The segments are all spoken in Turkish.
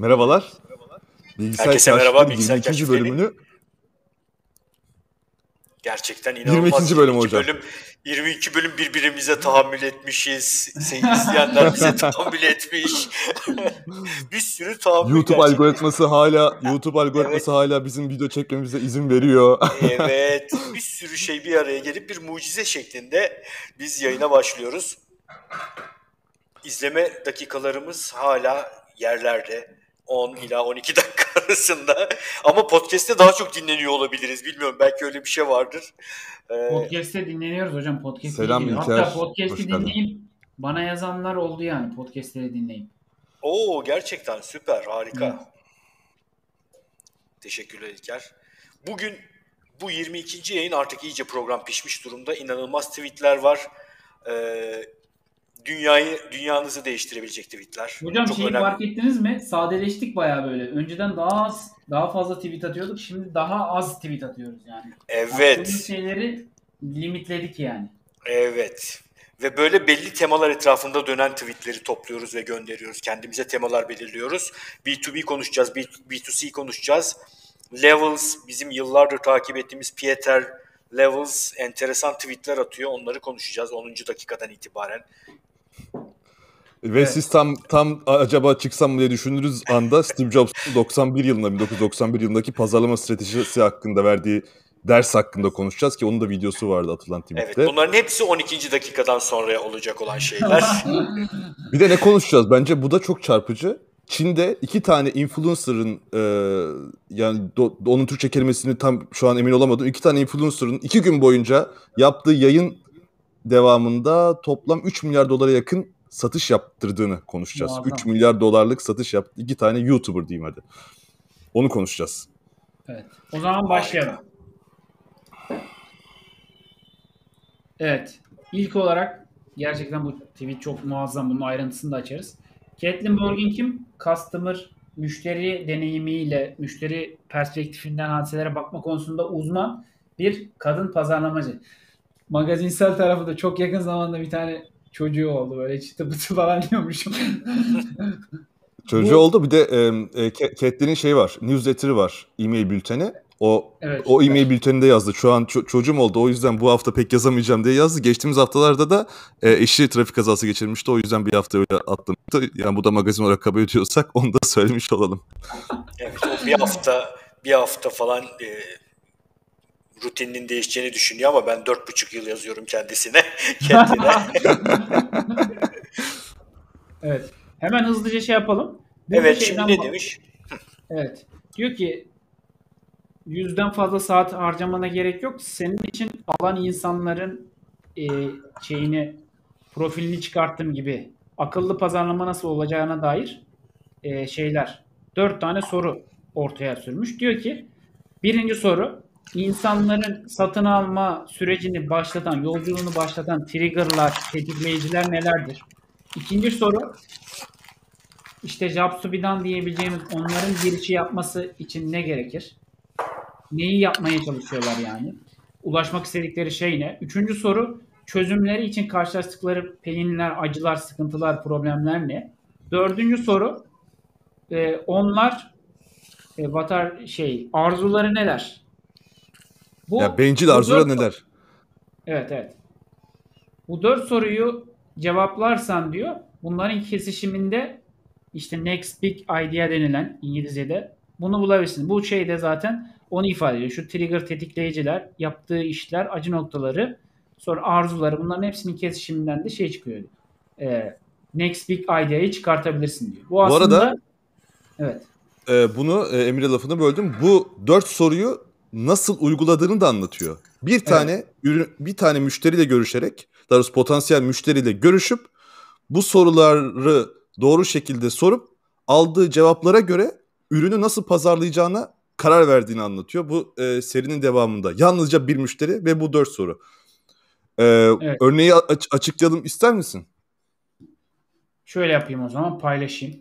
Merhabalar. Bilgisayar Herkese merhaba. Bilgisayar 22. bölümünü Gerçekten inanılmaz. 22. bölüm hocam. Bölüm, 22 bölüm birbirimize tahammül etmişiz. Seni izleyenler bize tahammül etmiş. bir sürü tahammül YouTube gerçekten. algoritması hala YouTube algoritması hala bizim video çekmemize izin veriyor. Evet. Bir sürü şey bir araya gelip bir mucize şeklinde biz yayına başlıyoruz. İzleme dakikalarımız hala yerlerde. 10 ila 12 dakika arasında. Ama podcast'te daha çok dinleniyor olabiliriz. Bilmiyorum belki öyle bir şey vardır. Ee, Podcast'te dinleniyoruz hocam. Podcast Selam dinliyor. Hatta podcast'i dinleyip bana yazanlar oldu yani podcast'leri dinleyip. Oo gerçekten süper harika. Evet. Teşekkürler İlker. Bugün bu 22. yayın artık iyice program pişmiş durumda. İnanılmaz tweetler var. Ee, dünyayı dünyanızı değiştirebilecek tweetler. Hocam Çok şeyi önemli. fark ettiniz mi? Sadeleştik bayağı böyle. Önceden daha az, daha fazla tweet atıyorduk. Şimdi daha az tweet atıyoruz yani. Evet. Attığımız şeyleri limitledik yani. Evet. Ve böyle belli temalar etrafında dönen tweetleri topluyoruz ve gönderiyoruz. Kendimize temalar belirliyoruz. B2B konuşacağız, B- B2C konuşacağız. Levels, bizim yıllardır takip ettiğimiz Pieter Levels enteresan tweetler atıyor. Onları konuşacağız 10. dakikadan itibaren. Ve Evet. siz tam tam acaba çıksam mı diye düşündüğünüz anda Steve Jobs'un 91 yılında 1991 yılındaki pazarlama stratejisi hakkında verdiği ders hakkında konuşacağız ki onun da videosu vardı atılan Evet, tweette. bunların hepsi 12. dakikadan sonra olacak olan şeyler. Bir de ne konuşacağız? Bence bu da çok çarpıcı. Çin'de iki tane influencer'ın e, yani do- onun Türkçe kelimesini tam şu an emin olamadım. İki tane influencer'ın iki gün boyunca yaptığı yayın devamında toplam 3 milyar dolara yakın satış yaptırdığını konuşacağız. Muazzam. 3 milyar dolarlık satış yaptı. İki tane YouTuber diyeyim hadi. Onu konuşacağız. Evet. O zaman başlayalım. Evet. İlk olarak gerçekten bu tweet çok muazzam. Bunun ayrıntısını da açarız. Caitlin Borgin kim? Customer, müşteri deneyimiyle, müşteri perspektifinden hadiselere bakma konusunda uzman bir kadın pazarlamacı. Magazinsel tarafı da çok yakın zamanda bir tane çocuğu oldu. Böyle çıtı pıtı falan diyormuşum. Çocuğu Bu- oldu bir de e, e, Ca- Catelyn'in şey var. Newsletter'ı var. E-mail bülteni. O Evet. O e-mail bülteninde yazdı. Şu an ço- çocuğum oldu o yüzden bu hafta pek yazamayacağım diye yazdı. Geçtiğimiz haftalarda da e, eşi trafik kazası geçirmişti. O yüzden bir hafta öyle atlamıştı. Yani bu da magazin olarak kabul ediyorsak onu da söylemiş olalım. Evet, o bir hafta bir hafta falan e, rutininin değişeceğini düşünüyor ama ben dört buçuk yıl yazıyorum kendisine. Kendine. Evet. Hemen hızlıca şey yapalım. Bu evet şimdi ne demiş? Evet. Diyor ki yüzden fazla saat harcamana gerek yok. Senin için alan insanların e, şeyini profilini çıkarttığım gibi akıllı pazarlama nasıl olacağına dair e, şeyler. Dört tane soru ortaya sürmüş. Diyor ki birinci soru insanların satın alma sürecini başlatan, yolculuğunu başlatan triggerlar, tetikleyiciler nelerdir? İkinci soru işte Japsubi'dan diyebileceğimiz onların girişi yapması için ne gerekir? Neyi yapmaya çalışıyorlar yani? Ulaşmak istedikleri şey ne? Üçüncü soru çözümleri için karşılaştıkları pelinler, acılar, sıkıntılar, problemler ne? Dördüncü soru e, onlar e, what are- şey arzuları neler? Bu, Ya bencil arzular neler? Evet evet. Bu dört soruyu cevaplarsan diyor bunların kesişiminde işte next big idea denilen İngilizce'de bunu bulabilirsin. Bu şey de zaten onu ifade ediyor. Şu trigger tetikleyiciler, yaptığı işler, acı noktaları, sonra arzuları bunların hepsinin kesişiminden de şey çıkıyor. Ee, next big idea'yı çıkartabilirsin diyor. Bu, Bu aslında arada- evet. Ee, bunu e, Emre lafını böldüm. Bu dört soruyu nasıl uyguladığını da anlatıyor. Bir tane ürün, bir tane müşteriyle görüşerek, daha doğrusu potansiyel müşteriyle görüşüp bu soruları doğru şekilde sorup aldığı cevaplara göre ürünü nasıl pazarlayacağına karar verdiğini anlatıyor. Bu e, serinin devamında. Yalnızca bir müşteri ve bu dört soru. Ee, Evet. Örneği aç- açıklayalım ister misin? Şöyle yapayım o zaman paylaşayım.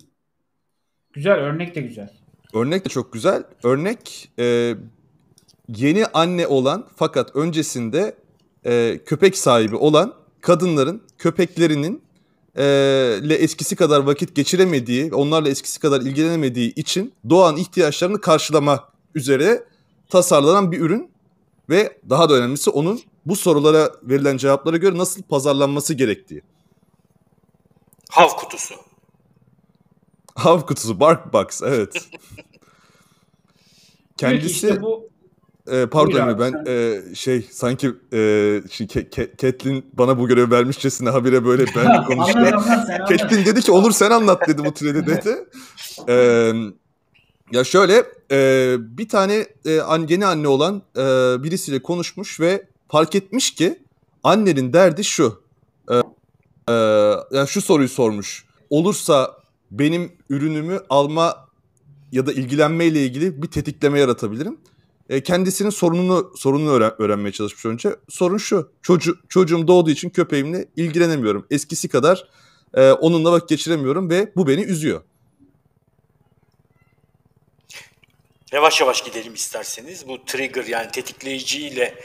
Güzel örnek de güzel. Örnek de çok güzel. Örnek e, yeni anne olan fakat öncesinde e, köpek sahibi olan kadınların köpeklerinin ile eskisi kadar vakit geçiremediği, onlarla eskisi kadar ilgilenemediği için doğan ihtiyaçlarını karşılamak üzere tasarlanan bir ürün ve daha da önemlisi onun bu sorulara verilen cevaplara göre nasıl pazarlanması gerektiği. Hav kutusu. Hav kutusu, Bark Box, evet. Kendisi işte bu e, pardon abi, ben e, şey sanki e, şimdi Ke- Ke- Catelyn bana bu görevi vermişçesine habire böyle ben anlat. Catelyn dedi ki olur sen anlat dedi bu treni dedi. Ee, ya şöyle e, bir tane e, an- yeni anne olan e, birisiyle konuşmuş ve fark etmiş ki annenin derdi şu. E, e, yani şu soruyu sormuş. Olursa benim ürünümü alma ya da ilgilenmeyle ilgili bir tetikleme yaratabilirim. E, kendisinin sorununu sorununu öğren- öğrenmeye çalışmış önce. Sorun şu. Çocuğu, çocuğum doğduğu için köpeğimle ilgilenemiyorum. Eskisi kadar e, onunla vakit geçiremiyorum ve bu beni üzüyor. Yavaş yavaş gidelim isterseniz. Bu trigger yani tetikleyiciyle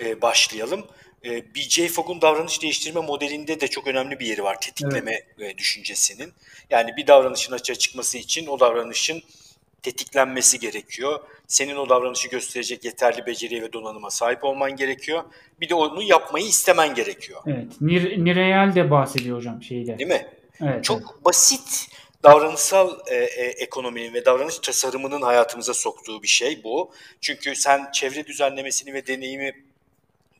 e, başlayalım. E, BJ Fogg'un davranış değiştirme modelinde de çok önemli bir yeri var tetikleme e, düşüncesinin. Yani bir davranışın açığa çıkması için o davranışın tetiklenmesi gerekiyor. Senin o davranışı gösterecek yeterli beceriye ve donanıma sahip olman gerekiyor. Bir de onu yapmayı istemen gerekiyor. Evet. Nir, Nireyal de bahsediyor hocam şeyde. Değil mi? Evet. Çok evet. basit davranışsal e, e, ekonominin ve davranış tasarımının hayatımıza soktuğu bir şey bu. Çünkü sen çevre düzenlemesini ve deneyimi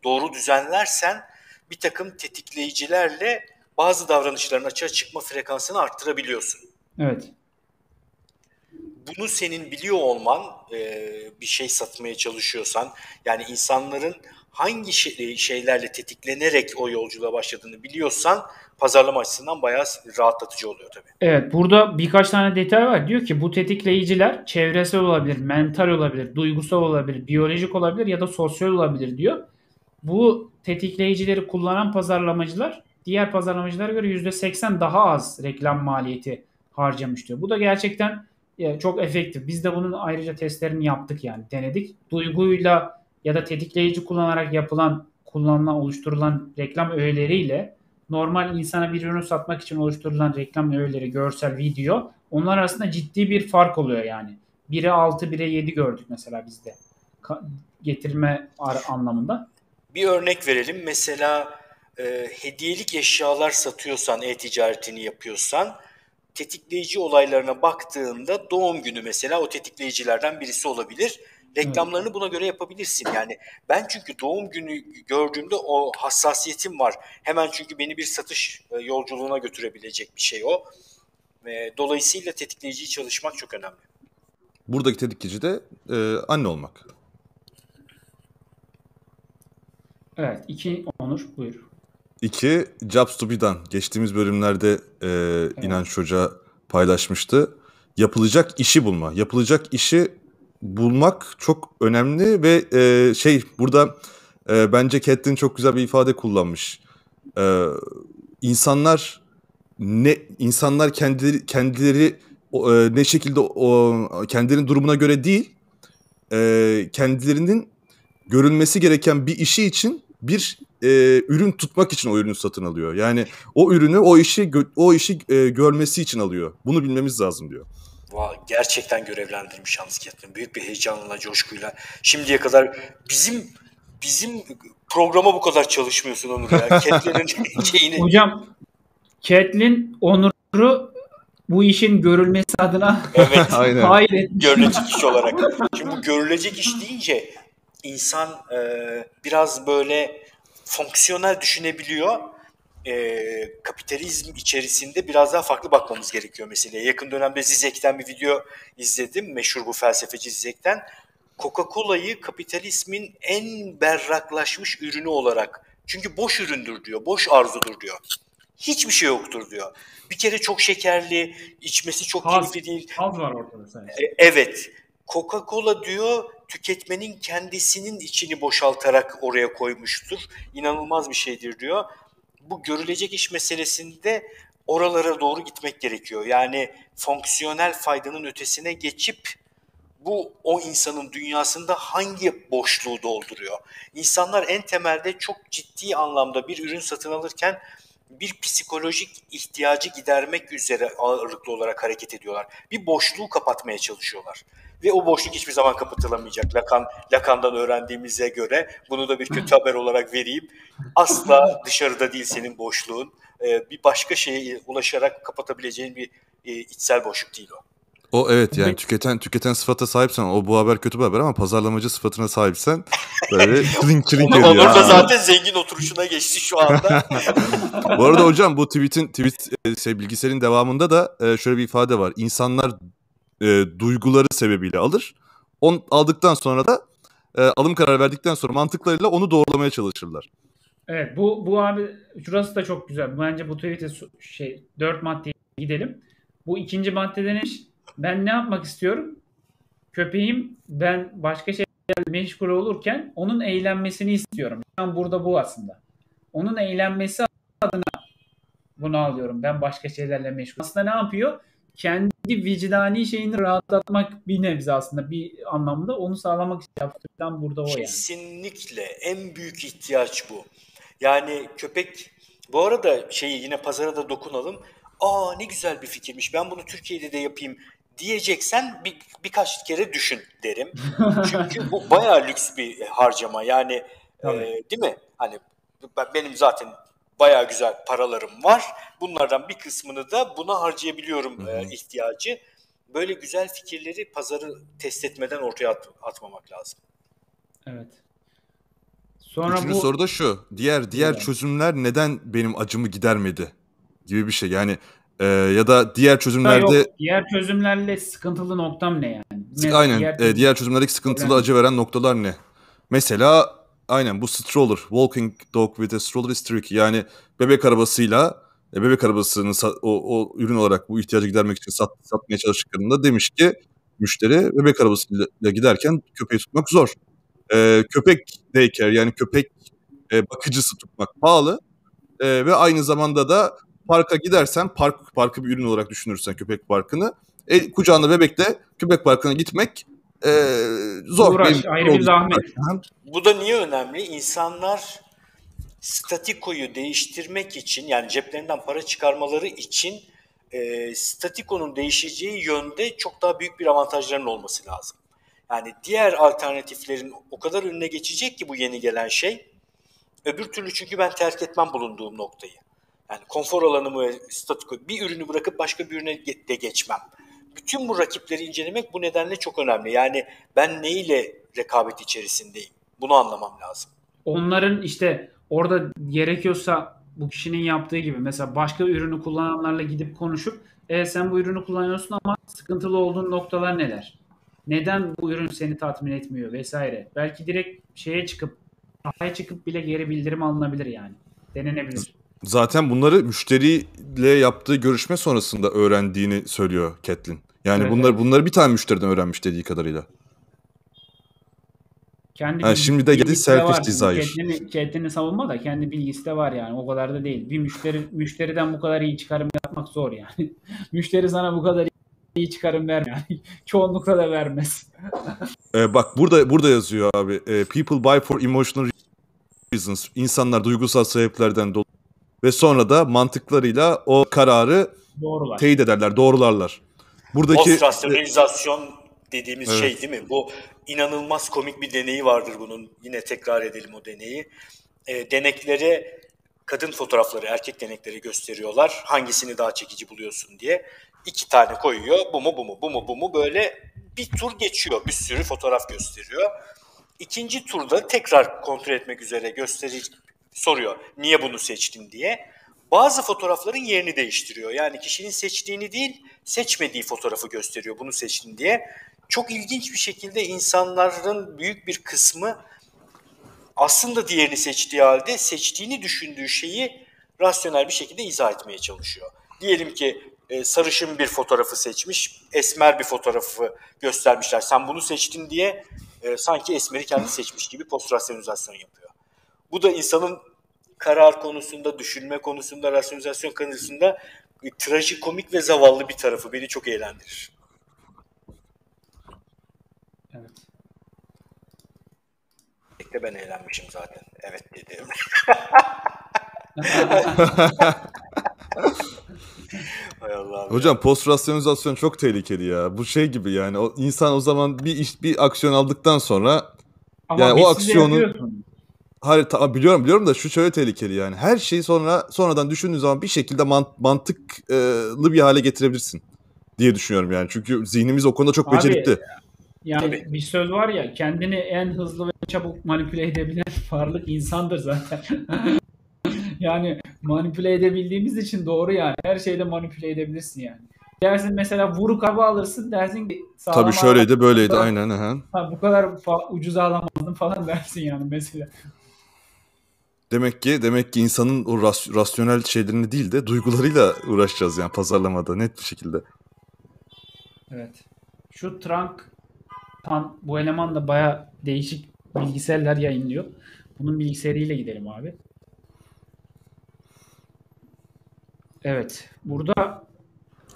doğru düzenlersen bir takım tetikleyicilerle bazı davranışların açığa çıkma frekansını arttırabiliyorsun. Evet. Bunu senin biliyor olman e, bir şey satmaya çalışıyorsan yani insanların hangi şey- şeylerle tetiklenerek o yolculuğa başladığını biliyorsan pazarlama açısından bayağı rahatlatıcı oluyor tabii. Evet. Burada birkaç tane detay var. Diyor ki bu tetikleyiciler çevresel olabilir, mental olabilir, duygusal olabilir, biyolojik olabilir ya da sosyal olabilir diyor. Bu tetikleyicileri kullanan pazarlamacılar diğer pazarlamacılara göre %80 daha az reklam maliyeti harcamış diyor. Bu da gerçekten e, çok efektif. Biz de bunun ayrıca testlerini yaptık yani denedik. Duyguyla ya da tetikleyici kullanarak yapılan, kullanılan, oluşturulan reklam öğeleriyle normal insana bir ürün satmak için oluşturulan reklam öğeleri, görsel, video onlar arasında ciddi bir fark oluyor yani. 1'e 6, 1'e 7 gördük mesela bizde. Getirme anlamında. Bir örnek verelim. Mesela e, hediyelik eşyalar satıyorsan, e-ticaretini yapıyorsan tetikleyici olaylarına baktığında doğum günü mesela o tetikleyicilerden birisi olabilir. Reklamlarını buna göre yapabilirsin. Yani ben çünkü doğum günü gördüğümde o hassasiyetim var. Hemen çünkü beni bir satış e, yolculuğuna götürebilecek bir şey o. Dolayısıyla tetikleyiciyi çalışmak çok önemli. Buradaki tetikleyici de e, anne olmak. Evet. iki Onur buyur. İki, Jobs to be done. Geçtiğimiz bölümlerde e, İnanç Hoca paylaşmıştı. Yapılacak işi bulma. Yapılacak işi bulmak çok önemli ve e, şey burada e, bence Catelyn çok güzel bir ifade kullanmış. E, insanlar ne insanlar kendileri kendileri e, ne şekilde o kendilerinin durumuna göre değil e, kendilerinin görülmesi gereken bir işi için bir e, ürün tutmak için o ürünü satın alıyor. Yani o ürünü o işi o işi e, görmesi için alıyor. Bunu bilmemiz lazım diyor. Vay, gerçekten görevlendirmiş yalnız Catelyn. Büyük bir heyecanla, coşkuyla. Şimdiye kadar bizim bizim programa bu kadar çalışmıyorsun Onur ya. Catelyn'in şeyini Hocam Catelyn Onur'u bu işin görülmesi adına evet Aynen. hayır etmiş. görülecek iş olarak. Şimdi bu görülecek iş deyince insan e, biraz böyle fonksiyonel düşünebiliyor. E, kapitalizm içerisinde biraz daha farklı bakmamız gerekiyor meseleye. Yakın dönemde Zizek'ten bir video izledim. Meşhur bu felsefeci Zizek'ten. Coca-Cola'yı kapitalizmin en berraklaşmış ürünü olarak çünkü boş üründür diyor, boş arzudur diyor. Hiçbir şey yoktur diyor. Bir kere çok şekerli, içmesi çok Haz. keyifli değil. Az var ortada sadece. E, Evet. Coca-Cola diyor tüketmenin kendisinin içini boşaltarak oraya koymuştur. İnanılmaz bir şeydir diyor. Bu görülecek iş meselesinde oralara doğru gitmek gerekiyor. Yani fonksiyonel faydanın ötesine geçip bu o insanın dünyasında hangi boşluğu dolduruyor? İnsanlar en temelde çok ciddi anlamda bir ürün satın alırken bir psikolojik ihtiyacı gidermek üzere ağırlıklı olarak hareket ediyorlar. Bir boşluğu kapatmaya çalışıyorlar. Ve o boşluk hiçbir zaman kapatılamayacak. Lacan, Lacan'dan öğrendiğimize göre bunu da bir kötü haber olarak vereyim. Asla dışarıda değil senin boşluğun. Ee, bir başka şeye ulaşarak kapatabileceğin bir e, içsel boşluk değil o. O evet yani tüketen tüketen sıfata sahipsen o bu haber kötü bir haber ama pazarlamacı sıfatına sahipsen böyle çılink çılink ediyor. Onur da zaten zengin oturuşuna geçti şu anda. bu arada hocam bu tweet'in tweet e, şey, bilgisayarın devamında da e, şöyle bir ifade var. İnsanlar e, duyguları sebebiyle alır. On aldıktan sonra da e, alım kararı verdikten sonra mantıklarıyla onu doğrulamaya çalışırlar. Evet bu bu abi şurası da çok güzel. Bence bu tweet'e şey dört maddeye gidelim. Bu ikinci maddede ne? Ben ne yapmak istiyorum? Köpeğim ben başka şeylerle meşgul olurken onun eğlenmesini istiyorum. Ben burada bu aslında. Onun eğlenmesi adına bunu alıyorum. Ben başka şeylerle meşgul. Aslında ne yapıyor? Kendi vicdani şeyini rahatlatmak bir nebze aslında bir anlamda onu sağlamak için yaptıktan burada o yani. Kesinlikle en büyük ihtiyaç bu. Yani köpek bu arada şeyi yine pazara da dokunalım. Aa ne güzel bir fikirmiş. Ben bunu Türkiye'de de yapayım diyeceksen bir, birkaç kere düşün derim. Çünkü bu bayağı lüks bir harcama. Yani e, değil mi? Hani benim zaten bayağı güzel paralarım var. Bunlardan bir kısmını da buna harcayabiliyorum e, ihtiyacı. Böyle güzel fikirleri pazarı test etmeden ortaya at, atmamak lazım. Evet. Sonra Üçüncü bu... soru da şu. Diğer diğer evet. çözümler neden benim acımı gidermedi? Gibi bir şey. Yani ee, ya da diğer çözümlerde... Yok, diğer çözümlerle sıkıntılı noktam ne yani? Ne, aynen. Diğer, e, diğer çözümlerdeki sıkıntılı acı veren noktalar ne? Mesela aynen bu stroller. Walking dog with a stroller is tricky. Yani bebek arabasıyla e, bebek arabasını o, o ürün olarak bu ihtiyacı gidermek için sat, satmaya çalıştıklarında demiş ki müşteri bebek arabasıyla giderken köpeği tutmak zor. E, köpek daycare yani köpek e, bakıcısı tutmak pahalı. E, ve aynı zamanda da parka gidersen park parkı bir ürün olarak düşünürsen köpek parkını e, kucağında bebekle köpek parkına gitmek e, zor. Uğraş, Benim ayrı bir zahmet. Bu da niye önemli? İnsanlar statikoyu değiştirmek için yani ceplerinden para çıkarmaları için e, statikonun değişeceği yönde çok daha büyük bir avantajların olması lazım. Yani diğer alternatiflerin o kadar önüne geçecek ki bu yeni gelen şey. Öbür türlü çünkü ben terk etmem bulunduğum noktayı. Yani konfor alanımı statiko bir ürünü bırakıp başka bir ürüne de geçmem. Bütün bu rakipleri incelemek bu nedenle çok önemli. Yani ben neyle rekabet içerisindeyim? Bunu anlamam lazım. Onların işte orada gerekiyorsa bu kişinin yaptığı gibi mesela başka ürünü kullananlarla gidip konuşup e sen bu ürünü kullanıyorsun ama sıkıntılı olduğun noktalar neler? Neden bu ürün seni tatmin etmiyor vesaire. Belki direkt şeye çıkıp sahaya çıkıp bile geri bildirim alınabilir yani. Denenebilir. Zaten bunları müşteriyle yaptığı görüşme sonrasında öğrendiğini söylüyor Catlin. Yani evet, bunları evet. bunları bir tane müşteriden öğrenmiş dediği kadarıyla. Kendi yani şimdi de geldi selfish de desire. Kendini, kendini savunma da kendi bilgisi de var yani. O kadar da değil. Bir müşteri müşteriden bu kadar iyi çıkarım yapmak zor yani. müşteri sana bu kadar iyi çıkarım vermiyor. Yani. Çoğunlukla da vermez. ee, bak burada burada yazıyor abi. E, people buy for emotional reasons. İnsanlar duygusal sebeplerden dolayı ve sonra da mantıklarıyla o kararı Doğrular. teyit ederler, doğrularlar. Buradaki post-rasyonalizasyon dediğimiz evet. şey değil mi? Bu inanılmaz komik bir deneyi vardır bunun. Yine tekrar edelim o deneyi. E, deneklere kadın fotoğrafları, erkek denekleri gösteriyorlar. Hangisini daha çekici buluyorsun diye. İki tane koyuyor. Bu mu bu mu bu mu bu mu böyle bir tur geçiyor. Bir sürü fotoğraf gösteriyor. İkinci turda tekrar kontrol etmek üzere gösteri soruyor niye bunu seçtin diye. Bazı fotoğrafların yerini değiştiriyor. Yani kişinin seçtiğini değil, seçmediği fotoğrafı gösteriyor bunu seçtin diye. Çok ilginç bir şekilde insanların büyük bir kısmı aslında diğerini seçtiği halde seçtiğini düşündüğü şeyi rasyonel bir şekilde izah etmeye çalışıyor. Diyelim ki e, sarışın bir fotoğrafı seçmiş, esmer bir fotoğrafı göstermişler. Sen bunu seçtin diye e, sanki esmeri kendi seçmiş gibi post rasyonalizasyon yapıyor. Bu da insanın karar konusunda, düşünme konusunda, rasyonalizasyon konusunda e, trajikomik ve zavallı bir tarafı beni çok eğlendirir. Evet. de ben eğlenmişim zaten. Evet dedim. Hay Allah. Hocam post rasyonizasyon çok tehlikeli ya. Bu şey gibi yani o insan o zaman bir iş bir aksiyon aldıktan sonra Ama Yani o biz size aksiyonu- yapıyorsun. Hayır ta- biliyorum biliyorum da şu şöyle tehlikeli yani. Her şeyi sonra sonradan düşündüğün zaman bir şekilde man- mantıklı bir hale getirebilirsin diye düşünüyorum yani. Çünkü zihnimiz o konuda çok Abi, becerikli. Yani Tabii. bir söz var ya kendini en hızlı ve çabuk manipüle edebilen varlık insandır zaten. yani manipüle edebildiğimiz için doğru yani. Her şeyde manipüle edebilirsin yani. Dersin mesela vuruk araba alırsın dersin ki sağlam Tabii şöyleydi böyleydi araba- aynen. Aha. Ha, bu kadar fa- ucuza alamazdım falan dersin yani mesela. Demek ki demek ki insanın o ras- rasyonel şeylerini değil de duygularıyla uğraşacağız yani pazarlamada net bir şekilde. Evet. Şu Trunk Tan bu eleman da baya değişik bilgisayarlar yayınlıyor. Bunun bilgisayarıyla gidelim abi. Evet. Burada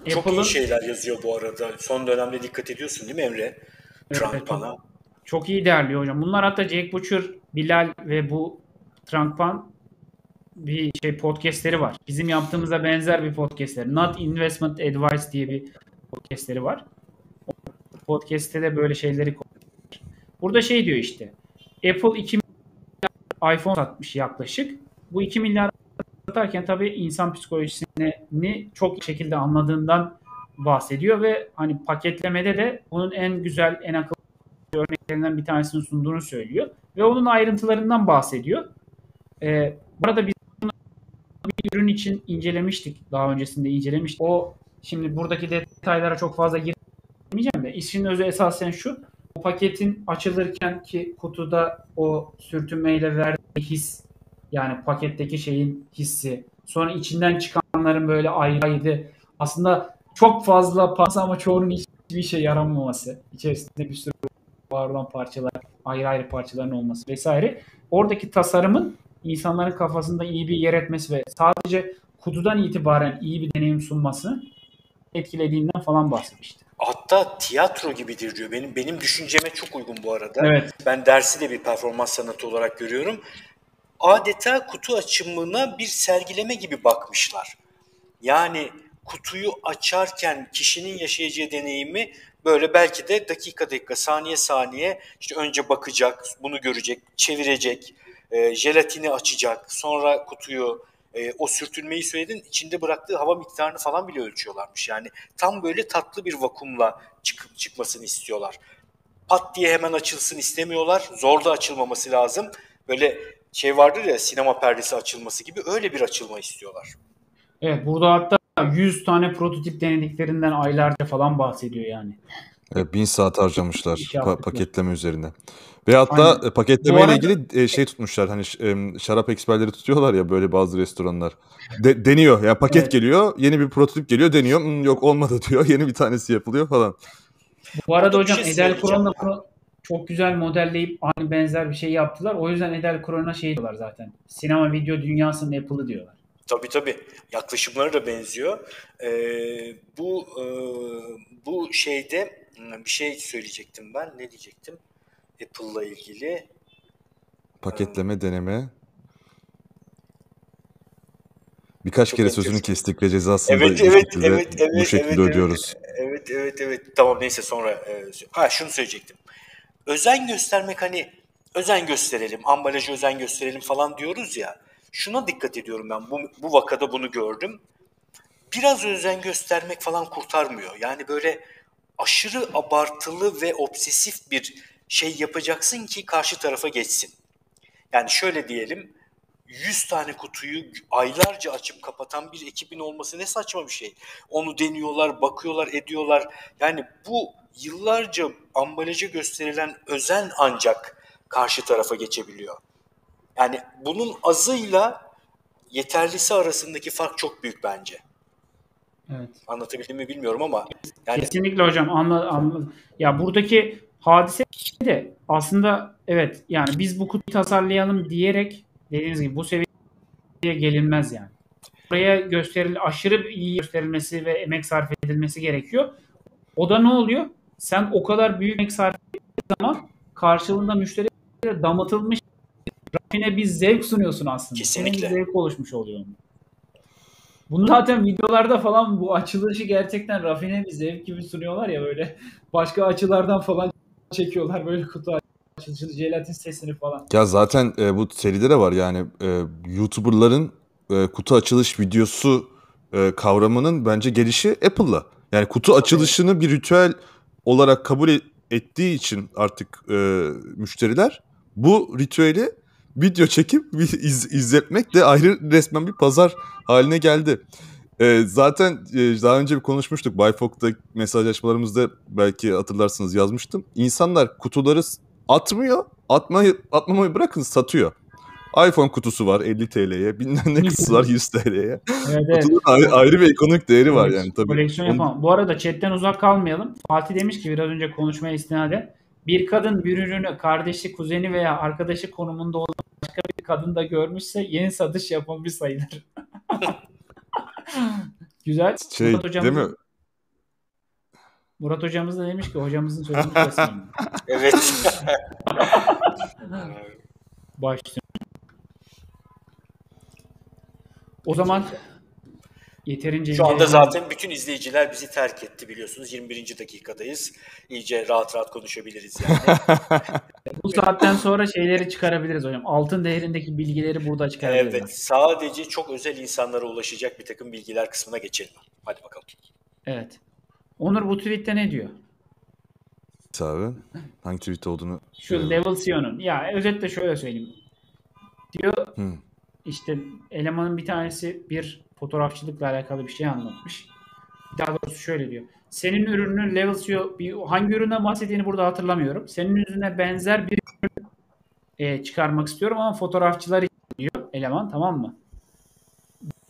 Çok Apple'ın iyi şeyler yazıyor bu arada. Son dönemde dikkat ediyorsun değil mi Emre? Evet, Trump evet. bana. çok iyi değerliyor hocam. Bunlar hatta Jake Butcher, Bilal ve bu Trankpan bir şey podcastleri var. Bizim yaptığımıza benzer bir podcastleri. Not Investment Advice diye bir podcastleri var. O podcast'te de böyle şeyleri konuşuyor. Burada şey diyor işte. Apple 2 milyar iPhone satmış yaklaşık. Bu 2 milyar satarken tabii insan psikolojisini çok şekilde anladığından bahsediyor ve hani paketlemede de bunun en güzel, en akıllı örneklerinden bir tanesini sunduğunu söylüyor. Ve onun ayrıntılarından bahsediyor. Ee, bu arada biz bir ürün için incelemiştik. Daha öncesinde incelemiştik. O şimdi buradaki detaylara çok fazla girmeyeceğim de işin özü esasen şu. O paketin açılırken ki kutuda o sürtünmeyle verdiği his yani paketteki şeyin hissi sonra içinden çıkanların böyle ayrı ayrı aslında çok fazla parça ama çoğunun hiçbir şey yaramaması içerisinde bir sürü var olan parçalar ayrı ayrı parçaların olması vesaire oradaki tasarımın insanların kafasında iyi bir yer etmesi ve sadece kutudan itibaren iyi bir deneyim sunması etkilediğinden falan bahsetmişti. Hatta tiyatro gibidir diyor. Benim benim düşünceme çok uygun bu arada. Evet. Ben dersi de bir performans sanatı olarak görüyorum. Adeta kutu açımına bir sergileme gibi bakmışlar. Yani kutuyu açarken kişinin yaşayacağı deneyimi böyle belki de dakika dakika, saniye saniye işte önce bakacak, bunu görecek, çevirecek, e, jelatini açacak, sonra kutuyu e, o sürtünmeyi söyledin içinde bıraktığı hava miktarını falan bile ölçüyorlarmış. Yani tam böyle tatlı bir vakumla çıkıp çıkmasını istiyorlar. Pat diye hemen açılsın istemiyorlar. Zor da açılmaması lazım. Böyle şey vardır ya sinema perdesi açılması gibi öyle bir açılma istiyorlar. Evet burada hatta 100 tane prototip denediklerinden aylarca falan bahsediyor yani. Evet, bin saat harcamışlar pa- paketleme üzerine. Ve hatta Aynen. e, paketlemeyle arada- ilgili e, şey tutmuşlar. Hani ş- şarap eksperleri tutuyorlar ya böyle bazı restoranlar. De- deniyor. Yani paket Evet. geliyor, yeni bir prototip geliyor, deniyor. "Hmm, yok olmadı diyor. Yeni bir tanesi yapılıyor falan. Bu arada bir hocam şey Edel söyleyeceğim. Bunu çok güzel modelleyip aynı benzer bir şey yaptılar. O yüzden Edel Kron'a şey diyorlar zaten. Sinema video dünyasının Apple'ı diyorlar. Tabii tabii. Yaklaşımları da benziyor. Ee, bu e, bu şeyde bir şey söyleyecektim ben. Ne diyecektim? Apple'la ilgili. Paketleme, deneme. Birkaç kere enteresan. sözünü kestik ve cezasını Evet, da evet, şekilde, evet, evet, bu şekilde evet, evet. ödüyoruz. Evet evet evet. Tamam neyse sonra. e, ha şunu söyleyecektim. Özen göstermek hani özen gösterelim, ambalajı özen gösterelim falan diyoruz ya. Şuna dikkat ediyorum ben. Bu, bu vakada bunu gördüm. Biraz özen göstermek falan kurtarmıyor. Yani böyle aşırı abartılı ve obsesif bir şey yapacaksın ki karşı tarafa geçsin. Yani şöyle diyelim 100 tane kutuyu aylarca açıp kapatan bir ekibin olması ne saçma bir şey. Onu deniyorlar, bakıyorlar, ediyorlar. Yani bu yıllarca ambalaja gösterilen özen ancak karşı tarafa geçebiliyor. Yani bunun azıyla yeterlisi arasındaki fark çok büyük bence. Evet. Anlatabildim mi bilmiyorum ama yani Kesinlikle hocam anla, anla- Ya buradaki hadise de aslında evet yani biz bu kutuyu tasarlayalım diyerek dediğiniz gibi bu seviyeye gelinmez yani. Buraya gösteril aşırı iyi gösterilmesi ve emek sarf edilmesi gerekiyor. O da ne oluyor? Sen o kadar büyük emek sarf ettiğin zaman karşılığında müşteriye damıtılmış rafine bir zevk sunuyorsun aslında. Kesinlikle. Senin bir zevk oluşmuş oluyor. Bunu zaten videolarda falan bu açılışı gerçekten rafine bir zevk gibi sunuyorlar ya böyle. Başka açılardan falan çekiyorlar böyle kutu açılışı, jelatin sesini falan. Ya zaten e, bu seride de var yani e, YouTuber'ların e, kutu açılış videosu e, kavramının bence gelişi Apple'la. Yani kutu açılışını bir ritüel olarak kabul e- ettiği için artık e, müşteriler bu ritüeli video çekip iz, izletmek de ayrı resmen bir pazar haline geldi. E, zaten e, daha önce bir konuşmuştuk. Bayfok'ta mesajlaşmalarımızda belki hatırlarsınız yazmıştım. İnsanlar kutuları atmıyor. Atmayı, atmamayı bırakın satıyor. iPhone kutusu var 50 TL'ye. Bilmem ne kutusu var 100 TL'ye. Evet, evet. Kutunun ayrı, ayrı bir ekonomik değeri var yani tabii. Koleksiyon yapamam. Bu arada chatten uzak kalmayalım. Fatih demiş ki biraz önce konuşmaya istinaden bir kadın bir ürünü kardeşi, kuzeni veya arkadaşı konumunda olan başka bir kadın da görmüşse yeni satış yapılmış sayılır. Güzel. şey Murat hocamız, değil mi? Murat hocamız da demiş ki hocamızın sözünü kesmeyin. Evet. Baş üstüne. O zaman yeterince Şu anda zaten bütün izleyiciler bizi terk etti biliyorsunuz. 21. dakikadayız. İyice rahat rahat konuşabiliriz yani. bu saatten sonra şeyleri çıkarabiliriz hocam. Altın değerindeki bilgileri burada çıkarabiliriz. evet. Sadece çok özel insanlara ulaşacak bir takım bilgiler kısmına geçelim. Hadi bakalım. Evet. Onur bu tweette ne diyor? Abi hangi tweet olduğunu Şu. Level CEO'nun. Ya özetle şöyle söyleyeyim. Diyor Hı. İşte elemanın bir tanesi bir fotoğrafçılıkla alakalı bir şey anlatmış. Daha doğrusu şöyle diyor. Senin ürünün Level CEO hangi üründen bahsettiğini burada hatırlamıyorum. Senin ürüne benzer bir ürün e, çıkarmak istiyorum ama fotoğrafçılar için diyor eleman tamam mı?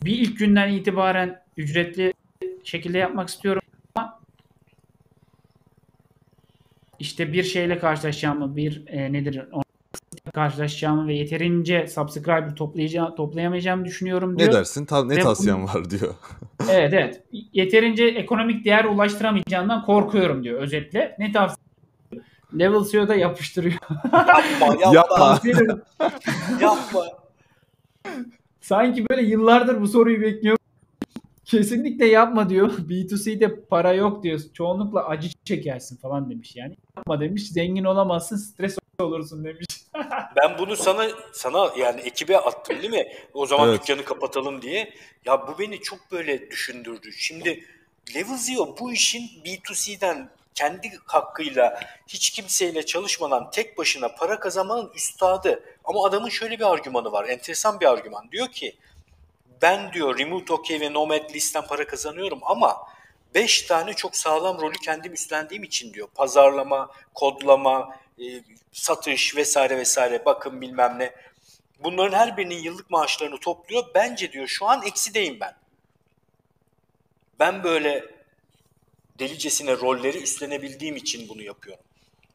Bir ilk günden itibaren ücretli şekilde yapmak istiyorum ama işte bir şeyle karşılaşacağımı, bir e, nedir ona karşılaşacağımı ve yeterince subscriber toplayacağım, toplayamayacağımı düşünüyorum diyor. ne dersin? Ta- ne Ve tavsiyen var diyor. Evet evet. Yeterince ekonomik değer ulaştıramayacağından korkuyorum diyor özetle. Ne tavsiye? Level CEO'da yapıştırıyor. Yapma, yapma, yapma. Sanki böyle yıllardır bu soruyu bekliyor. Kesinlikle yapma diyor. B2C'de para yok diyor. Çoğunlukla acı çekersin falan demiş yani. Yapma demiş. Zengin olamazsın, stres olursun demiş. Ben bunu sana sana yani ekibe attım değil mi? O zaman Evet. dükkanı kapatalım diye. Ya bu beni çok böyle düşündürdü. Şimdi Level Zero bu işin B2C'den kendi hakkıyla hiç kimseyle çalışmadan tek başına para kazanmanın üstadı. Ama adamın şöyle bir argümanı var. Enteresan bir argüman. Diyor ki ben diyor Remote OK ve Nomad List'ten para kazanıyorum ama 5 tane çok sağlam rolü kendim üstlendiğim için diyor. Pazarlama, kodlama, e, satış vesaire vesaire bakım bilmem ne. Bunların her birinin yıllık maaşlarını topluyor. Bence diyor şu an eksideyim ben. Ben böyle delicesine rolleri üstlenebildiğim için bunu yapıyorum.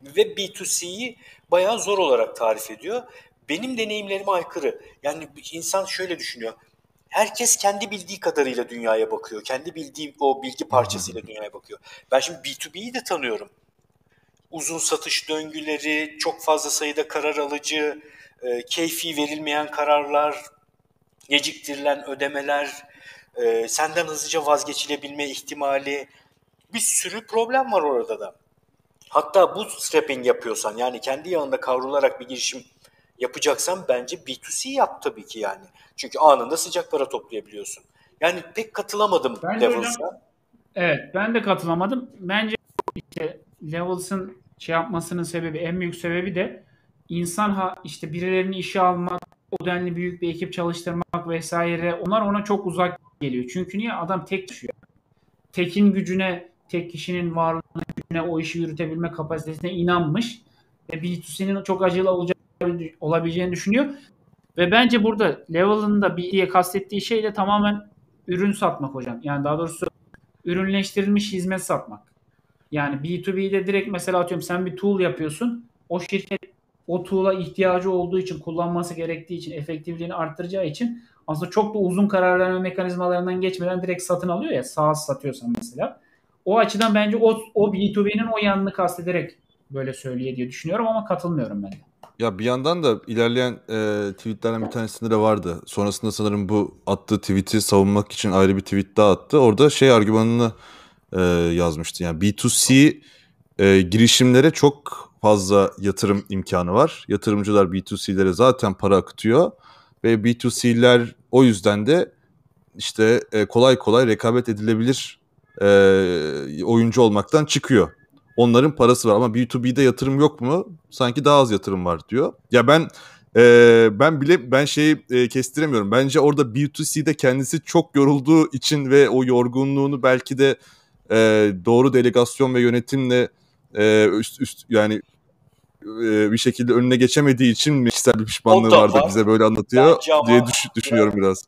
Ve B2C'yi bayağı zor olarak tarif ediyor. Benim deneyimlerime aykırı. Yani insan şöyle düşünüyor. Herkes kendi bildiği kadarıyla dünyaya bakıyor. Kendi bildiği o bilgi parçasıyla dünyaya bakıyor. Ben şimdi B2B'yi de tanıyorum. Uzun satış döngüleri, çok fazla sayıda karar alıcı, e, keyfi verilmeyen kararlar, geciktirilen ödemeler, e, senden hızlıca vazgeçilebilme ihtimali, bir sürü problem var orada da. Hatta bootstrapping yapıyorsan yani kendi yanında kavrularak bir girişim yapacaksan bence B2C yap tabii ki yani. Çünkü anında sıcak para toplayabiliyorsun. Yani pek katılamadım Levels'a. hocam- Evet ben de katılamadım. Bence işte Levels'ın şey yapmasının sebebi en büyük sebebi de insan ha işte birilerini işe almak, o denli büyük bir ekip çalıştırmak vesaire onlar ona çok uzak geliyor. Çünkü niye adam tek düşüyor. Tekin gücüne, tek kişinin varlığına, gücüne o işi yürütebilme kapasitesine inanmış ve B2C'nin çok acılı olacak, olabileceğini düşünüyor. Ve bence burada Level'ın da bir diye kastettiği şey de tamamen ürün satmak hocam. Yani daha doğrusu ürünleştirilmiş hizmet satmak. Yani B2B'de direkt mesela atıyorum sen bir tool yapıyorsun. O şirket o tool'a ihtiyacı olduğu için, kullanması gerektiği için, efektifliğini arttıracağı için aslında çok da uzun karar verme mekanizmalarından geçmeden direkt satın alıyor ya SaaS satıyorsan mesela. O açıdan bence o, o B2B'nin o yanını kastederek böyle söylüyor diye düşünüyorum ama katılmıyorum ben de. Ya bir yandan da ilerleyen e, tweetlerden bir tanesinde de vardı. Sonrasında sanırım bu attığı tweet'i savunmak için ayrı bir tweet daha attı. Orada şey argümanını e, yazmıştı. Yani B2C e, girişimlere çok fazla yatırım imkanı var. Yatırımcılar B2C'lere zaten para akıtıyor ve B2C'ler o yüzden de işte e, kolay kolay rekabet edilebilir e, oyuncu olmaktan çıkıyor. Onların parası var ama B2B'de yatırım yok mu? Sanki daha az yatırım var diyor. Ya ben e, ben bile ben şeyi e, kestiremiyorum. Bence orada B2C'de kendisi çok yorulduğu için ve o yorgunluğunu belki de e, doğru delegasyon ve yönetimle e, üst üst yani e, bir şekilde önüne geçemediği için mi kişisel bir pişmanlığı vardı var. bize böyle anlatıyor ama diye düş- düşünüyorum biraz.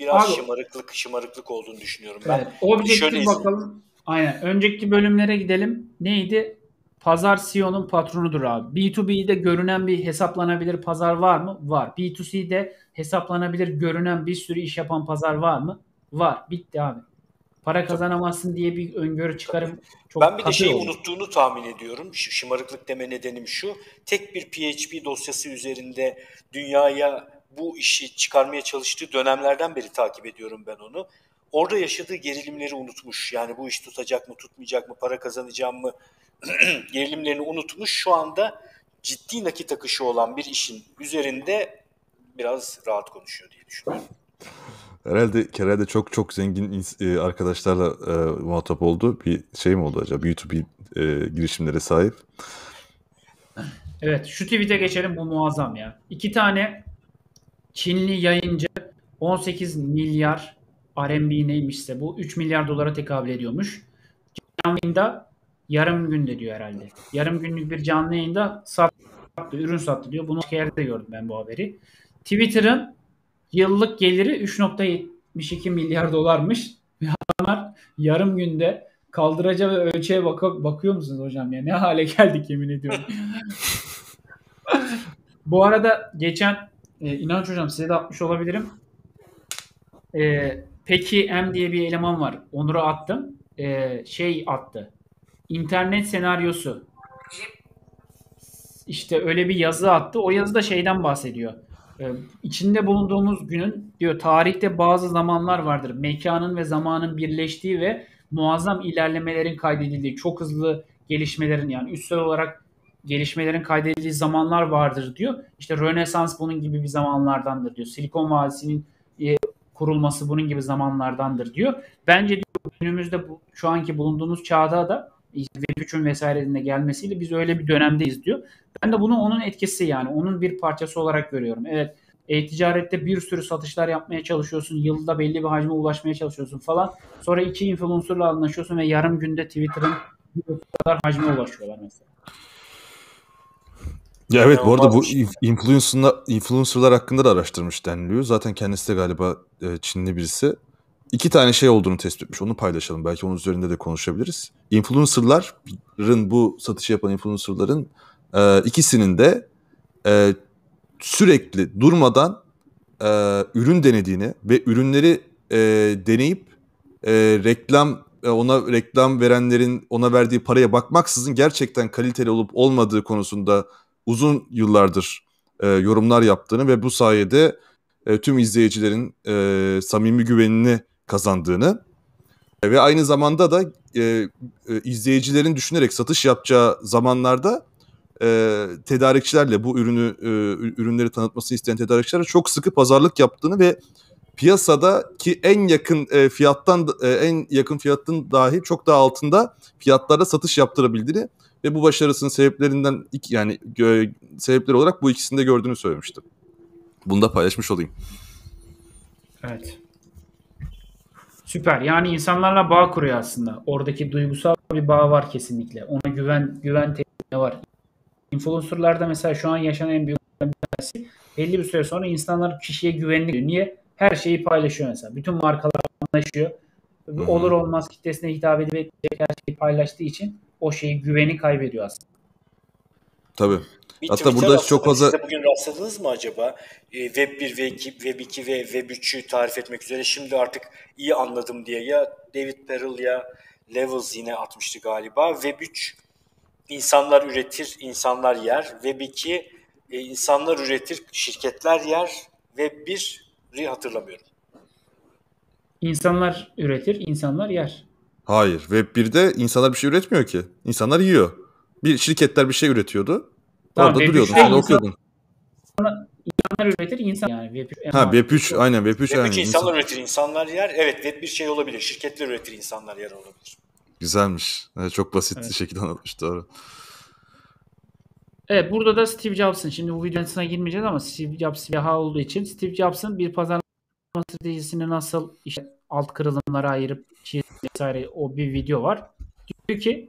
Biraz Abi- şımarıklık şımarıklık olduğunu düşünüyorum ben. Evet, objektif şöyle bakalım. Aynen. Önceki bölümlere gidelim. Neydi? Pazar CEO'nun patronudur abi. B2B'de görünen bir hesaplanabilir pazar var mı? Var. B2C'de hesaplanabilir görünen bir sürü iş yapan pazar var mı? Var. Bitti abi. Para kazanamazsın diye bir öngörü çıkarım çok Ben bir de şeyi oldu. unuttuğunu tahmin ediyorum. Şımarıklık deme nedenim şu. Tek bir PHP dosyası üzerinde dünyaya bu işi çıkarmaya çalıştığı dönemlerden beri takip ediyorum ben onu. Orada yaşadığı gerilimleri unutmuş. Yani bu iş tutacak mı, tutmayacak mı, para kazanacağım mı gerilimlerini unutmuş. Şu anda ciddi nakit akışı olan bir işin üzerinde biraz rahat konuşuyor diye düşünüyorum. Herhalde herhalde çok çok zengin e, arkadaşlarla e, muhatap oldu. Bir şey mi oldu acaba? B2B e, girişimlere sahip. Evet şu tweet'e geçelim bu muazzam ya. İki tane Çinli yayıncı 18 milyar RMB neymişse bu 3 milyar dolara tekabül ediyormuş. Canlı yayında yarım günde diyor herhalde. Yarım günlük bir canlı yayında sattı, ürün sattı diyor. Bunu başka yerde gördüm ben bu haberi. Twitter'ın yıllık geliri 3.72 milyar dolarmış. Ve adamlar yarım günde kaldıraca ve ölçeğe bak bakıyor musunuz hocam ya? Ne hale geldik yemin ediyorum. Bu arada geçen e, İnanç hocam size de atmış olabilirim. E, peki M diye bir eleman var. Onur'a attım. E, şey attı. İnternet senaryosu. İşte öyle bir yazı attı. O yazıda şeyden bahsediyor. E, içinde bulunduğumuz günün diyor tarihte bazı zamanlar vardır. Mekanın ve zamanın birleştiği ve muazzam ilerlemelerin kaydedildiği, çok hızlı gelişmelerin yani üstsel olarak gelişmelerin kaydedildiği zamanlar vardır diyor. İşte Rönesans bunun gibi bir zamanlardandır diyor. Silikon Vadisi'nin e, kurulması bunun gibi zamanlardandır diyor. Bence diyor günümüzde bu, şu anki bulunduğumuz çağda da işte Web3'ün vesairenin de gelmesiyle biz öyle bir dönemdeyiz diyor. Ben de bunu onun etkisi yani onun bir parçası olarak görüyorum. Evet e-ticarette bir sürü satışlar yapmaya çalışıyorsun. Yılda belli bir hacme ulaşmaya çalışıyorsun falan. Sonra iki influencerla anlaşıyorsun ve yarım günde Twitter'ın bu kadar hacme ulaşıyorlar mesela. Ya evet bu arada bu influencerlar, influencerlar hakkında da araştırmış deniliyor. Zaten kendisi de galiba e, Çinli birisi. İki tane şey olduğunu tespit etmiş. Onu paylaşalım. Belki onun üzerinde de konuşabiliriz. Influencerların bu satışı yapan influencerların e, ikisinin de e, sürekli durmadan e, ürün denediğini ve ürünleri e, deneyip e, reklam e, ona reklam verenlerin ona verdiği paraya bakmaksızın gerçekten kaliteli olup olmadığı konusunda uzun yıllardır e, yorumlar yaptığını ve bu sayede e, tüm izleyicilerin e, samimi güvenini kazandığını e, ve aynı zamanda da e, e, izleyicilerin düşünerek satış yapacağı zamanlarda e, tedarikçilerle bu ürünü e, ürünleri tanıtmasını isteyen tedarikçilerle çok sıkı pazarlık yaptığını ve piyasadaki en yakın e, fiyattan e, en yakın fiyatın dahi çok daha altında fiyatlarda satış yaptırabildiğini ve bu başarısının sebeplerinden iki, yani gö- sebepleri olarak bu ikisini de gördüğünü söylemişti. Bunu da paylaşmış olayım. Evet. Süper. Yani insanlarla bağ kuruyor aslında. Oradaki duygusal bir bağ var kesinlikle. Ona güven güven temeli var. Influencer'larda mesela şu an yaşanan en büyük bir tanesi belli bir süre sonra insanlar kişiye güvenli duyuyor. Niye? Her şeyi paylaşıyor mesela. Bütün markalar anlaşıyor. hı. Olur olmaz kitlesine hitap edecek her şeyi paylaştığı için o şeyi güveni kaybediyor aslında. Tabii. Bir Hatta Twitter burada çok fazla- Siz de bugün rastladınız mı acaba? Ee, Web 1, Web 2, Web 2 ve Web 3'ü tarif etmek üzere. Şimdi artık iyi anladım diye ya David Perel ya Levels yine atmıştı galiba. Web 3 insanlar üretir, insanlar yer. Web 2 e, insanlar üretir, şirketler yer ve biri hatırlamıyorum. İnsanlar üretir, insanlar yer. Hayır. Web 1'de insanlar bir şey üretmiyor ki. İnsanlar yiyor. Bir şirketler bir şey üretiyordu. Tamam, Orada duruyordun. 3'te Sonra insan- okuyordun. İnsanlar üretir, insan yani. Web- Ha Web 3 aynen Web 3 Web aynen. 3 İnsan- insanlar üretir, insanlar yer. Evet web bir şey olabilir. Şirketler üretir, insanlar yer olabilir. Güzelmiş. Evet, çok basit Evet. bir şekilde anlatmış doğru. Evet burada da Steve Jobs'ın şimdi bu videonun içine girmeyeceğiz ama Steve Jobs veha olduğu için Steve Jobs'ın bir pazarlama stratejisini nasıl işte alt kırılımlara ayırıp vesaire o bir video var. Diyor ki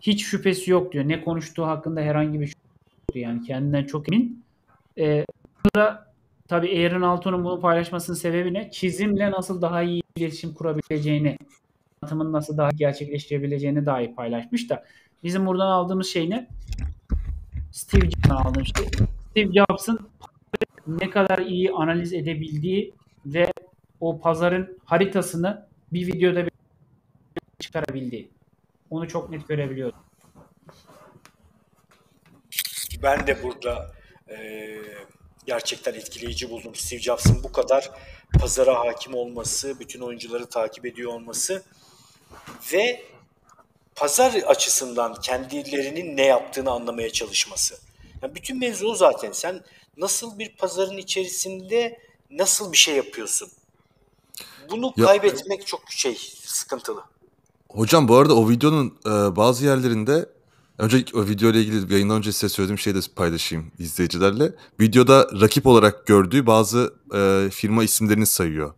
hiç şüphesi yok diyor. Ne konuştuğu hakkında herhangi bir. Yani kendinden çok emin. Ee, burada tabii Aaron Alton'un bunu paylaşmasının sebebi ne? Çizimle nasıl daha iyi iletişim kurabileceğini, anlatımını nasıl daha gerçekleştirebileceğini dahi paylaşmış da bizim buradan aldığımız şey ne? Steve Jobs'tan aldığım şey. Steve Jobs'ın ne kadar iyi analiz edebildiği ve o pazarın haritasını bir videoda çıkarabildiği. Onu çok net görebiliyordum. Ben de burada e, gerçekten etkileyici buldum. Steve Jobs'ın bu kadar pazara hakim olması, bütün oyuncuları takip ediyor olması ve pazar açısından kendilerinin ne yaptığını anlamaya çalışması. Yani bütün mevzu zaten. Sen nasıl bir pazarın içerisinde nasıl bir şey yapıyorsun? Bunu Ya- kaybetmek çok şey sıkıntılı. Hocam bu arada o videonun e, bazı yerlerinde önce o video ile ilgili yayından önce size söylediğim şeyi de paylaşayım izleyicilerle. Videoda rakip olarak gördüğü bazı e, firma isimlerini sayıyor.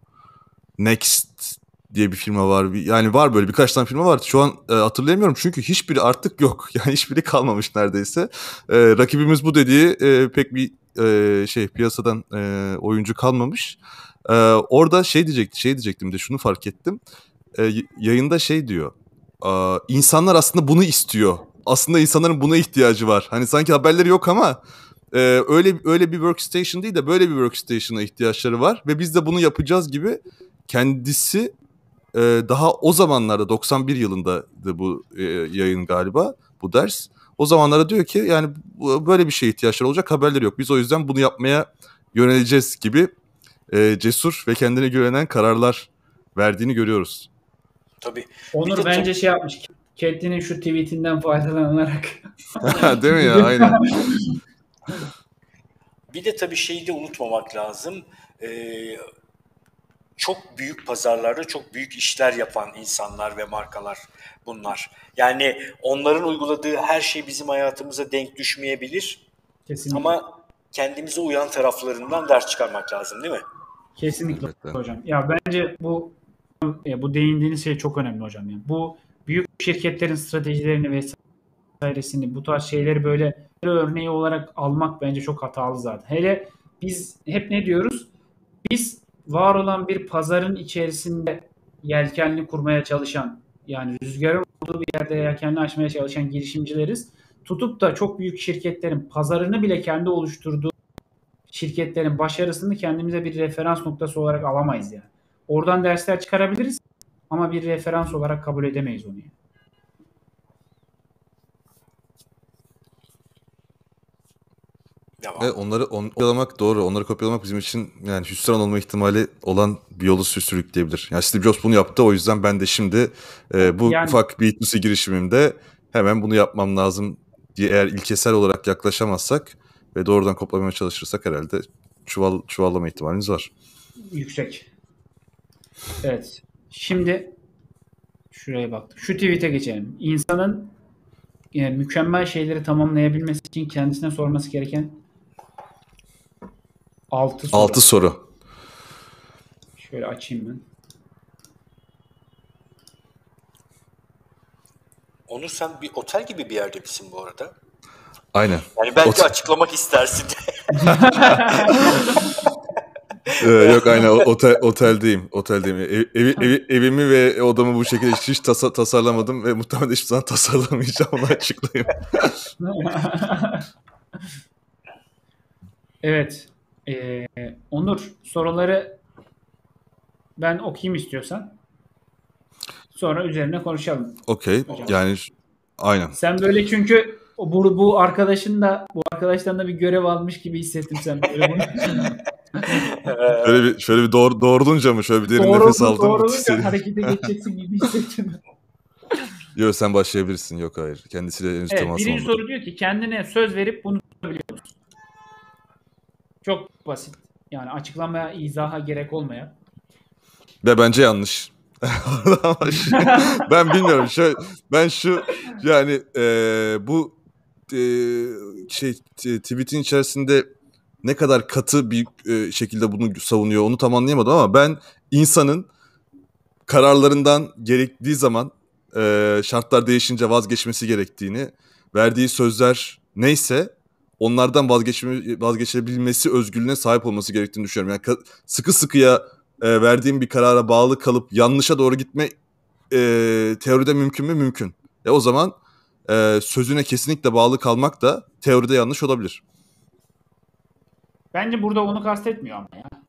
Next diye bir firma var. Yani var böyle birkaç tane firma var. Şu an e, hatırlayamıyorum çünkü hiçbiri artık yok. Yani hiçbiri kalmamış neredeyse. E, rakibimiz bu dediği e, pek bir e, şey piyasadan e, oyuncu kalmamış. E, orada şey diyecekti, şey diyecektim de şunu fark ettim. E, yayında şey diyor. Aa, insanlar aslında bunu istiyor. Aslında insanların buna ihtiyacı var. Hani sanki haberleri yok ama e, öyle öyle bir workstation değil de böyle bir workstation'a ihtiyaçları var ve biz de bunu yapacağız gibi kendisi e, daha o zamanlarda 91 yılında bu e, yayın galiba bu ders. O zamanlarda diyor ki yani böyle bir şeye ihtiyaçları olacak haberleri yok. Biz o yüzden bunu yapmaya yöneleceğiz gibi e, cesur ve kendine güvenen kararlar verdiğini görüyoruz. Tabii. Onur bence şey yapmış. Kendinin şu tweetinden faydalanarak. Değil mi ya? Aynen. Bir de tabii şeyi de unutmamak lazım. Ee, çok büyük pazarlarda çok büyük işler yapan insanlar ve markalar bunlar. Yani onların uyguladığı her şey bizim hayatımıza denk düşmeyebilir Kesinlikle. ama kendimize uyan taraflarından ders çıkarmak lazım değil mi? Kesinlikle Evet. hocam. Ya bence bu ya bu değindiğiniz şey çok önemli hocam yani. Bu şirketlerin stratejilerini vesairesini bu tarz şeyleri böyle örneği olarak almak bence çok hatalı zaten. Hele biz hep ne diyoruz? Biz var olan bir pazarın içerisinde yelkenli kurmaya çalışan yani rüzgarın olduğu bir yerde yelkenli açmaya çalışan girişimcileriz. Tutup da çok büyük şirketlerin pazarını bile kendi oluşturduğu şirketlerin başarısını kendimize bir referans noktası olarak alamayız yani. Oradan dersler çıkarabiliriz ama bir referans olarak kabul edemeyiz onu. Yani. Devam. Evet, onları on, kopyalamak doğru. Onları kopyalamak bizim için yani hüsran olma ihtimali olan bir yolu sü- sürükleyebilir. Yani Steve Jobs bunu yaptı o yüzden ben de şimdi e, bu Yani- ufak B2C girişimimde hemen bunu yapmam lazım diye eğer ilkesel olarak yaklaşamazsak ve doğrudan kopyalamaya çalışırsak herhalde çuval çuvallama ihtimalimiz var. Yüksek. Evet. Şimdi şuraya baktık. Şu tweet'e geçelim. İnsanın e, mükemmel şeyleri tamamlayabilmesi için kendisine sorması gereken 6 soru. 6 soru. Şöyle açayım ben. Onur sen bir otel gibi bir yerde misin bu arada? Aynen. Yani belki Otel- açıklamak istersin. Ee, yok aynen otel, oteldeyim. Oteldeyim. Ev, evi, evi- evimi ve odamı bu şekilde hiç, hiç tasa- tasarlamadım ve muhtemelen hiçbir zaman tasarlamayacağım onu açıklayayım. evet. Ee, Onur soruları ben okuyayım istiyorsan. Sonra üzerine konuşalım. Okey. Yani aynen. Sen böyle çünkü bu, bu arkadaşın da bu arkadaştan da bir görev almış gibi hissettim sen böyle bunu. Şöyle bir şöyle bir doğru, doğrulunca mı şöyle bir derin Doğru, nefes aldım. doğrulunca harekete geçeceksin gibi hissettim. Yok sen başlayabilirsin. Yok hayır. Kendisiyle henüz Evet, temas birinci olmadı. soru diyor ki kendine söz verip bunu tutabiliyor musun? Çok basit. Yani açıklamaya, izaha gerek olmayan. Ve bence yanlış. Ben bilmiyorum. Şöyle, ben şu yani e, bu e, şey tweet'in içerisinde ne kadar katı bir e, şekilde bunu savunuyor onu tam anlayamadım ama ben insanın kararlarından gerektiği zaman e, şartlar değişince vazgeçmesi gerektiğini, verdiği sözler neyse onlardan vazgeçme, vazgeçebilmesi özgürlüğüne sahip olması gerektiğini düşünüyorum. Yani sıkı sıkıya e, verdiğim bir karara bağlı kalıp yanlışa doğru gitme e, teoride mümkün mü? Mümkün. E o zaman e, sözüne kesinlikle bağlı kalmak da teoride yanlış olabilir. Bence burada onu kastetmiyor ama ya.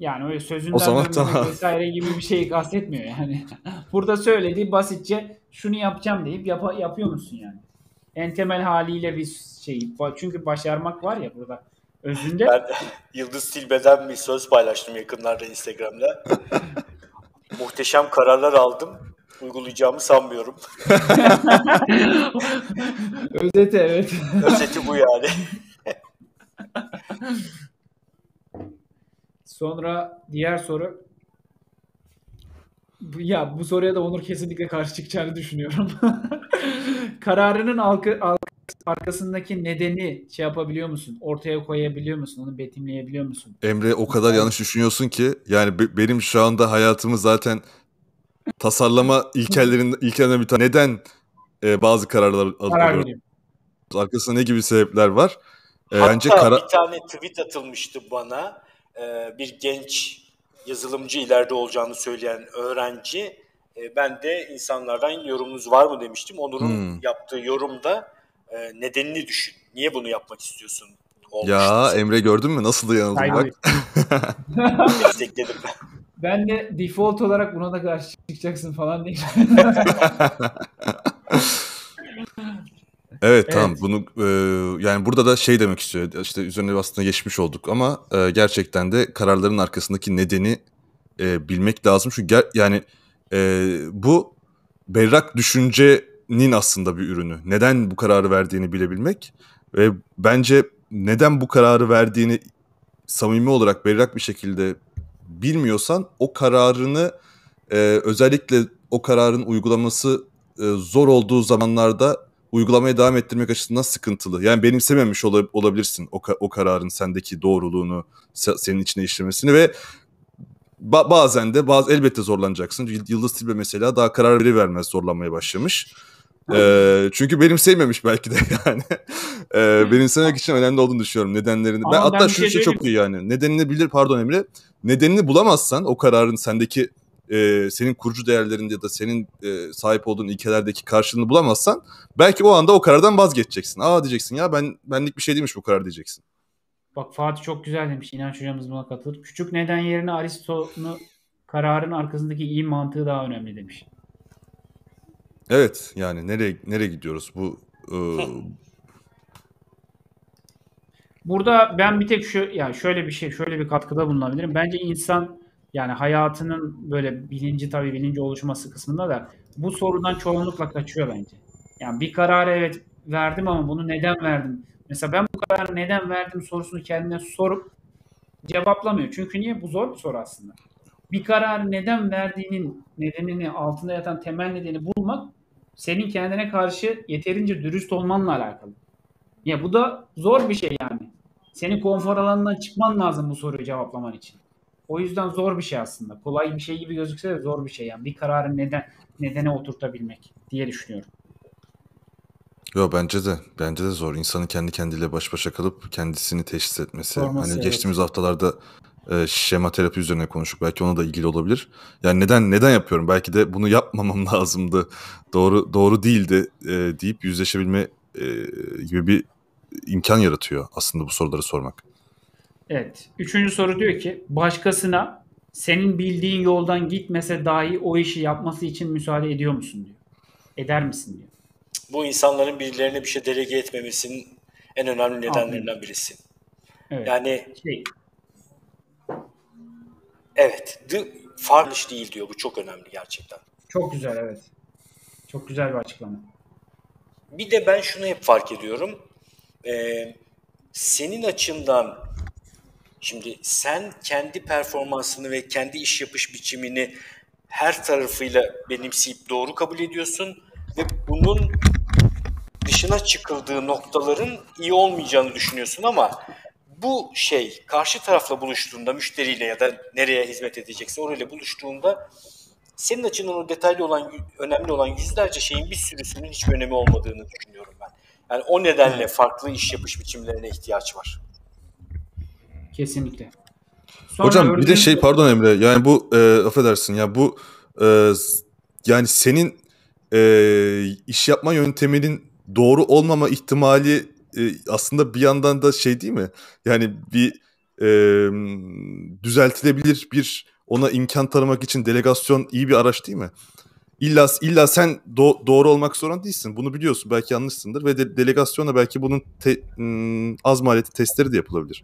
Yani öyle sözünden O zaman tamam. vesaire gibi bir şeyi kastetmiyor yani. burada söylediği basitçe şunu yapacağım deyip yapa- yapıyor musun yani? En temel haliyle bir şey. Çünkü başarmak var ya burada. Özünde Ben Yıldız Tilbe'den bir söz paylaştım yakınlarda Instagram'da. Muhteşem kararlar aldım. Uygulayacağımı sanmıyorum. özeti evet. Özeti bu yani. Sonra diğer soru. Ya bu soruya da Onur kesinlikle karşı çıkacağını düşünüyorum. Kararının alkı, al- arkasındaki nedeni şey yapabiliyor musun? Ortaya koyabiliyor musun? Onu betimleyebiliyor musun? Emre o kadar yanlış düşünüyorsun ki yani be- benim şu anda hayatımı zaten tasarlama ilkelerinden ilkelerinden bir tane neden e, bazı kararlar Karar veriyor. Arkasında ne gibi sebepler var? E, Hatta bence kara bir tane tweet atılmıştı bana. Ee, bir genç yazılımcı ileride olacağını söyleyen öğrenci. Ee, ben de insanlardan yorumunuz var mı demiştim. Onur'un Hmm. yaptığı yorumda e, nedenini düşün. Niye bunu yapmak istiyorsun? Olmuştu. ya Emre gördün mü nasıl da yanıldım Saygı bak. destekledim. Ben de default olarak buna da karşı çıkacaksın falan değil. Evet tamam. Evet. bunu e, yani burada da şey demek istiyor. İşte üzerine aslında geçmiş olduk ama e, gerçekten de kararların arkasındaki nedeni e, bilmek lazım. Çünkü ger- yani e, bu berrak düşüncenin aslında bir ürünü. Neden bu kararı verdiğini bilebilmek ve bence neden bu kararı verdiğini samimi olarak berrak bir şekilde bilmiyorsan o kararını e, özellikle o kararın uygulaması e, zor olduğu zamanlarda uygulamaya devam ettirmek açısından sıkıntılı. Yani benimsememiş ola- olabilirsin o, ka- o kararın sendeki doğruluğunu, se- senin içine işlemesini ve ba- bazen de bazı elbette zorlanacaksın. Y- Yıldız Tilbe mesela daha karar veri vermez zorlanmaya başlamış. Ee, çünkü benimseymemiş belki de yani. Ee, benimsemek için önemli olduğunu düşünüyorum nedenlerini. ben Ama hatta ben şu şey şey çok iyi yani. Nedenini bilir pardon Emre. Nedenini bulamazsan o kararın sendeki e, senin kurucu değerlerinde ya da senin e, sahip olduğun ilkelerdeki karşılığını bulamazsan belki o anda o karardan vazgeçeceksin. Aa diyeceksin ya ben benlik bir şey değilmiş bu karar diyeceksin. Bak Fatih çok güzel demiş. İnanç hocamız buna katılır. Küçük neden yerine Aristo'nu kararın arkasındaki iyi mantığı daha önemli demiş. Evet yani nereye nereye gidiyoruz bu e, Burada ben bir tek şu yani şöyle bir şey şöyle bir katkıda bulunabilirim. Bence insan yani hayatının böyle bilinci tabii bilinci oluşması kısmında da bu sorudan çoğunlukla kaçıyor bence. Yani bir kararı evet verdim ama bunu neden verdim? Mesela ben bu kararı neden verdim sorusunu kendine sorup cevaplamıyor. Çünkü niye? Bu zor bir soru aslında. Bir kararı neden verdiğinin nedenini altında yatan temel nedeni bulmak senin kendine karşı yeterince dürüst olmanla alakalı. Ya bu da zor bir şey yani. Senin konfor alanından çıkman lazım bu soruyu cevaplaman için. O yüzden zor bir şey aslında. Kolay bir şey gibi gözükse de zor bir şey yani. Bir kararı neden nedene oturtabilmek diye düşünüyorum. Yo bence de. Bence de zor. İnsanın kendi kendiyle baş başa kalıp kendisini teşhis etmesi. Sorması, hani evet. geçtiğimiz haftalarda e, şema terapi üzerine konuştuk. Belki ona da ilgili olabilir. Yani neden neden yapıyorum? Belki de bunu yapmamam lazımdı. Doğru doğru değildi e, deyip yüzleşebilme e, gibi bir imkan yaratıyor aslında bu soruları sormak. Evet. Üçüncü soru diyor ki başkasına senin bildiğin yoldan gitmese dahi o işi yapması için müsaade ediyor musun diyor. Eder misin diyor. bu insanların birilerine bir şey delege etmemesinin en önemli nedenlerinden birisi. Evet. Yani Şey, evet, the farklı değil diyor. Bu çok önemli gerçekten. çok güzel evet. Çok güzel bir açıklama. Bir de ben şunu hep fark ediyorum. Ee, senin açından şimdi sen kendi performansını ve kendi iş yapış biçimini her tarafıyla benimseyip doğru kabul ediyorsun ve bunun dışına çıkıldığı noktaların iyi olmayacağını düşünüyorsun ama bu şey karşı tarafla buluştuğunda müşteriyle ya da nereye hizmet edecekse orayla buluştuğunda senin açından o detaylı olan, önemli olan yüzlerce şeyin bir sürüsünün hiçbir önemi olmadığını düşünüyorum ben. Yani o nedenle farklı iş yapış biçimlerine ihtiyaç var. Kesinlikle. Sonra Hocam bir de şey pardon Emre yani bu e, affedersin ya bu e, yani senin e, iş yapma yönteminin doğru olmama ihtimali e, aslında bir yandan da şey değil mi? Yani bir e, düzeltilebilir bir ona imkan tanımak için delegasyon iyi bir araç değil mi? İlla illa sen do- doğru olmak zorunda değilsin. Bunu biliyorsun. Belki yanlışsındır ve de- delegasyonla belki bunun te- m, az maliyetli testleri de yapılabilir.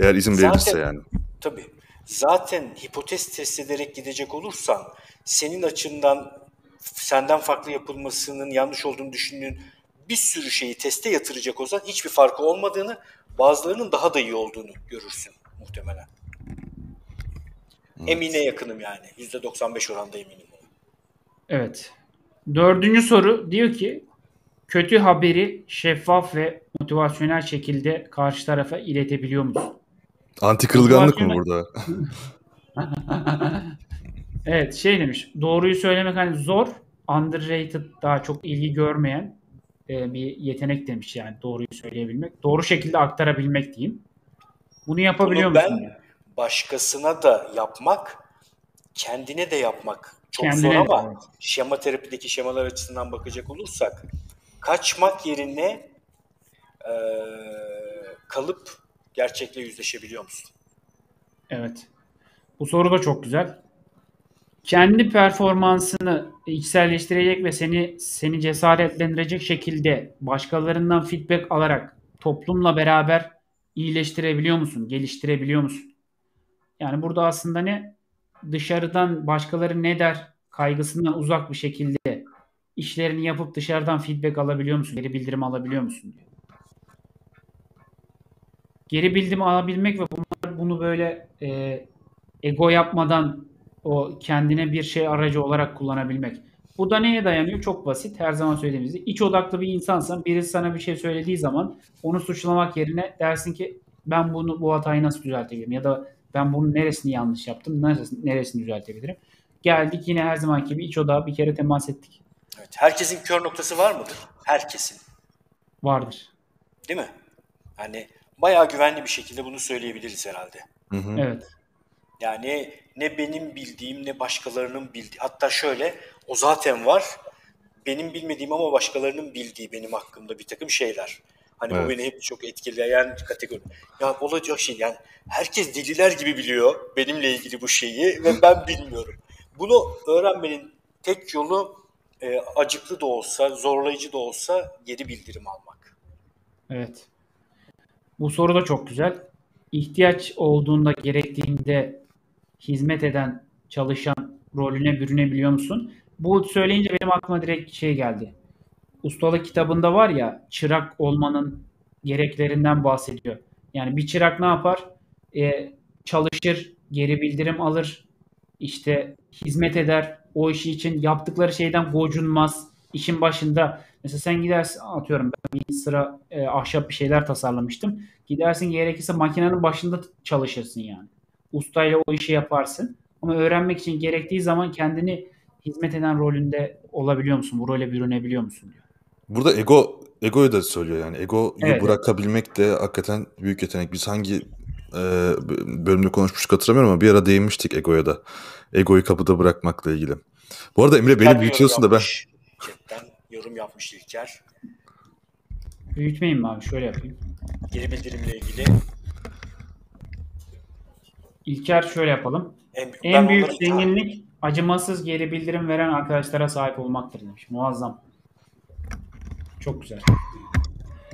Eğer izin Zaten- verilirse yani. Tabii. Zaten hipotez test ederek gidecek olursan senin açından senden farklı yapılmasının yanlış olduğunu düşündüğün bir sürü şeyi teste yatıracak olsan hiçbir farkı olmadığını, bazılarının daha da iyi olduğunu görürsün muhtemelen. Emine yakınım yani. %95 oranda eminim. Evet. Dördüncü soru diyor ki kötü haberi şeffaf ve motivasyonel şekilde karşı tarafa iletebiliyor musun? Anti kırılganlık mı burada? Evet şey demiş. Doğruyu söylemek hani zor, underrated daha çok ilgi görmeyen e, bir yetenek demiş yani doğruyu söyleyebilmek. Doğru şekilde aktarabilmek diyeyim. Bunu yapabiliyor Bunu musun? ben başkasına da yapmak, kendine de yapmak çok Kendine zor ama evet. şema terapideki şemalar açısından bakacak olursak kaçmak yerine eee, kalıp gerçekle yüzleşebiliyor musun? Evet. Bu soru da çok güzel. Kendi performansını içselleştirecek ve seni seni cesaretlendirecek şekilde başkalarından feedback alarak toplumla beraber iyileştirebiliyor musun? Geliştirebiliyor musun? Yani burada aslında ne? Dışarıdan başkaları ne der kaygısından uzak bir şekilde işlerini yapıp dışarıdan feedback alabiliyor musun? Geri bildirim alabiliyor musun? diyor. Geri bildirim alabilmek ve bunlar bunu böyle e, ego yapmadan o kendine bir şey aracı olarak kullanabilmek. Bu da neye dayanıyor? Çok basit. Her zaman söylediğimiz gibi. iç odaklı bir insansan birisi sana bir şey söylediği zaman onu suçlamak yerine dersin ki ben bunu bu hatayı nasıl düzeltebilirim? Ya da ben bunun neresini yanlış yaptım? Neresini, neresini düzeltebilirim? Geldik yine her zamanki gibi iç odağa bir kere temas ettik. Evet. Herkesin kör noktası var mıdır? Herkesin. Vardır. Değil mi? Yani bayağı güvenli bir şekilde bunu söyleyebiliriz herhalde. Hı hı. Evet. Yani ne benim bildiğim ne başkalarının bildiği. Hatta şöyle o zaten var. Benim bilmediğim ama başkalarının bildiği benim hakkımda bir takım şeyler. Hani Evet. bu beni hep çok etkileyen kategori. Ya olacak şey yani herkes deliler gibi biliyor benimle ilgili bu şeyi ve ben bilmiyorum. Bunu öğrenmenin tek yolu e, acıklı da olsa, zorlayıcı da olsa geri bildirim almak. Evet. Bu soru da çok güzel. İhtiyaç olduğunda, gerektiğinde hizmet eden, çalışan rolüne bürünebiliyor musun? Bu söyleyince benim aklıma direkt şey geldi. Ustalık kitabında var ya çırak olmanın gereklerinden bahsediyor. Yani bir çırak ne yapar? Ee, çalışır, geri bildirim alır, işte hizmet eder. O işi için yaptıkları şeyden gocunmaz. İşin başında mesela sen gidersin atıyorum ben bir sıra e, ahşap bir şeyler tasarlamıştım. Gidersin gerekirse makinenin başında çalışırsın yani. Ustayla o işi yaparsın. Ama öğrenmek için gerektiği zaman kendini hizmet eden rolünde olabiliyor musun? Bu role bürünebiliyor musun diyor. Burada ego egoyu da söylüyor yani. Egoyu Evet. bırakabilmek de hakikaten büyük yetenek. Biz hangi e, bölümde konuşmuştuk hatırlamıyorum ama bir ara değinmiştik egoya da. Egoyu kapıda bırakmakla ilgili. Bu arada Emre beni büyütüyorsun da ben. Chatten yorum yapmış İlker. Büyütmeyeyim mi abi? Şöyle yapayım. Geri bildirimle ilgili. İlker şöyle yapalım. En, En büyük onları- zenginlik acımasız geri bildirim veren arkadaşlara sahip olmaktır demiş. Muazzam. Çok güzel.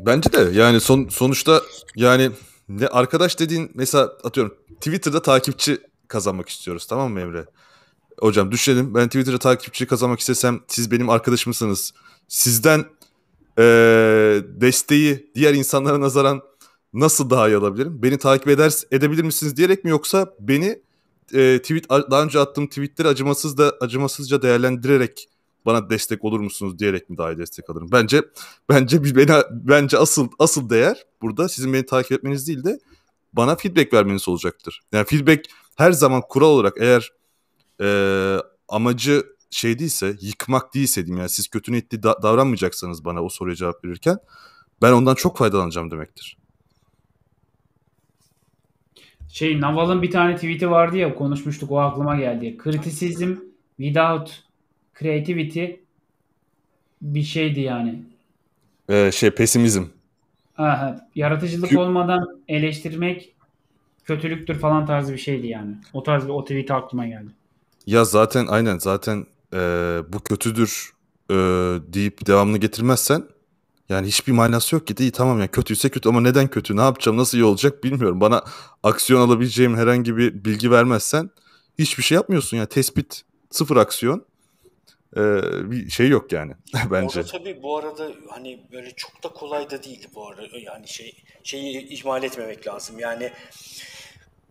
Bence de yani son sonuçta yani ne arkadaş dediğin mesela atıyorum Twitter'da takipçi kazanmak istiyoruz tamam mı Emre? Hocam düşünelim ben Twitter'da takipçi kazanmak istesem siz benim arkadaşımsınız. Sizden ee, desteği diğer insanlara nazaran nasıl daha iyi alabilirim? Beni takip eder edebilir misiniz diyerek mi yoksa beni e, tweet daha önce attığım tweetleri acımasız da acımasızca değerlendirerek bana destek olur musunuz diyerek mi daha iyi destek alırım? Bence bence beni bence asıl asıl değer burada sizin beni takip etmeniz değil de bana feedback vermeniz olacaktır. Yani feedback her zaman kural olarak eğer e, amacı şey değilse, yıkmak değilse diyeyim yani siz kötü niyetli da- davranmayacaksanız bana o soruya cevap verirken ben ondan çok faydalanacağım demektir. Şey Naval'ın bir tane tweet'i vardı ya konuşmuştuk o aklıma geldi. Criticism without creativity bir şeydi yani. Ee, şey pesimizm. Aha, yaratıcılık Kü- olmadan eleştirmek kötülüktür falan tarzı bir şeydi yani. O tarz bir o tweet aklıma geldi. Ya zaten aynen zaten e, bu kötüdür e, deyip devamını getirmezsen yani hiçbir manası yok ki. İyi tamam ya kötüyse kötü ama neden kötü ne yapacağım nasıl iyi olacak bilmiyorum. Bana aksiyon alabileceğim herhangi bir bilgi vermezsen hiçbir şey yapmıyorsun. Yani tespit sıfır aksiyon e, bir şey yok yani bence. Orada tabii bu arada hani böyle çok da kolay da değil bu arada. Yani şey şeyi ihmal etmemek lazım. Yani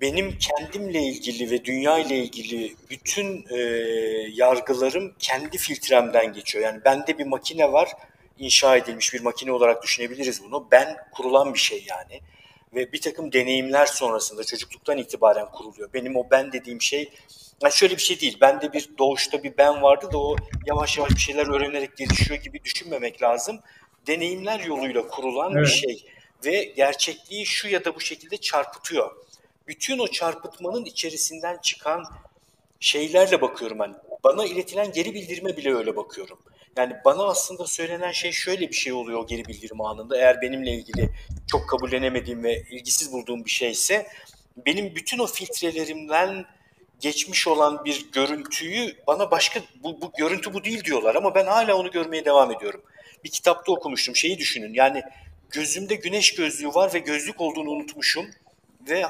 benim kendimle ilgili ve dünya ile ilgili bütün e, yargılarım kendi filtremden geçiyor. Yani bende bir makine var, inşa edilmiş bir makine olarak düşünebiliriz bunu. Ben kurulan bir şey yani. Ve bir takım deneyimler sonrasında çocukluktan itibaren kuruluyor. Benim o ben dediğim şey yani şöyle bir şey değil. Bende bir doğuşta bir ben vardı da o yavaş yavaş bir şeyler öğrenerek gelişiyor gibi düşünmemek lazım. Deneyimler yoluyla kurulan bir Evet. şey ve gerçekliği şu ya da bu şekilde çarpıtıyor. Bütün o çarpıtmanın içerisinden çıkan şeylerle bakıyorum ben. Bana iletilen geri bildirime bile öyle bakıyorum. Yani bana aslında söylenen şey şöyle bir şey oluyor o geri bildirim anında. Eğer benimle ilgili çok kabullenemediğim ve ilgisiz bulduğum bir şeyse benim bütün o filtrelerimden geçmiş olan bir görüntüyü bana başka bu, bu görüntü bu değil diyorlar ama ben hala onu görmeye devam ediyorum. Bir kitapta okumuştum şeyi düşünün yani gözümde güneş gözlüğü var ve gözlük olduğunu unutmuşum ve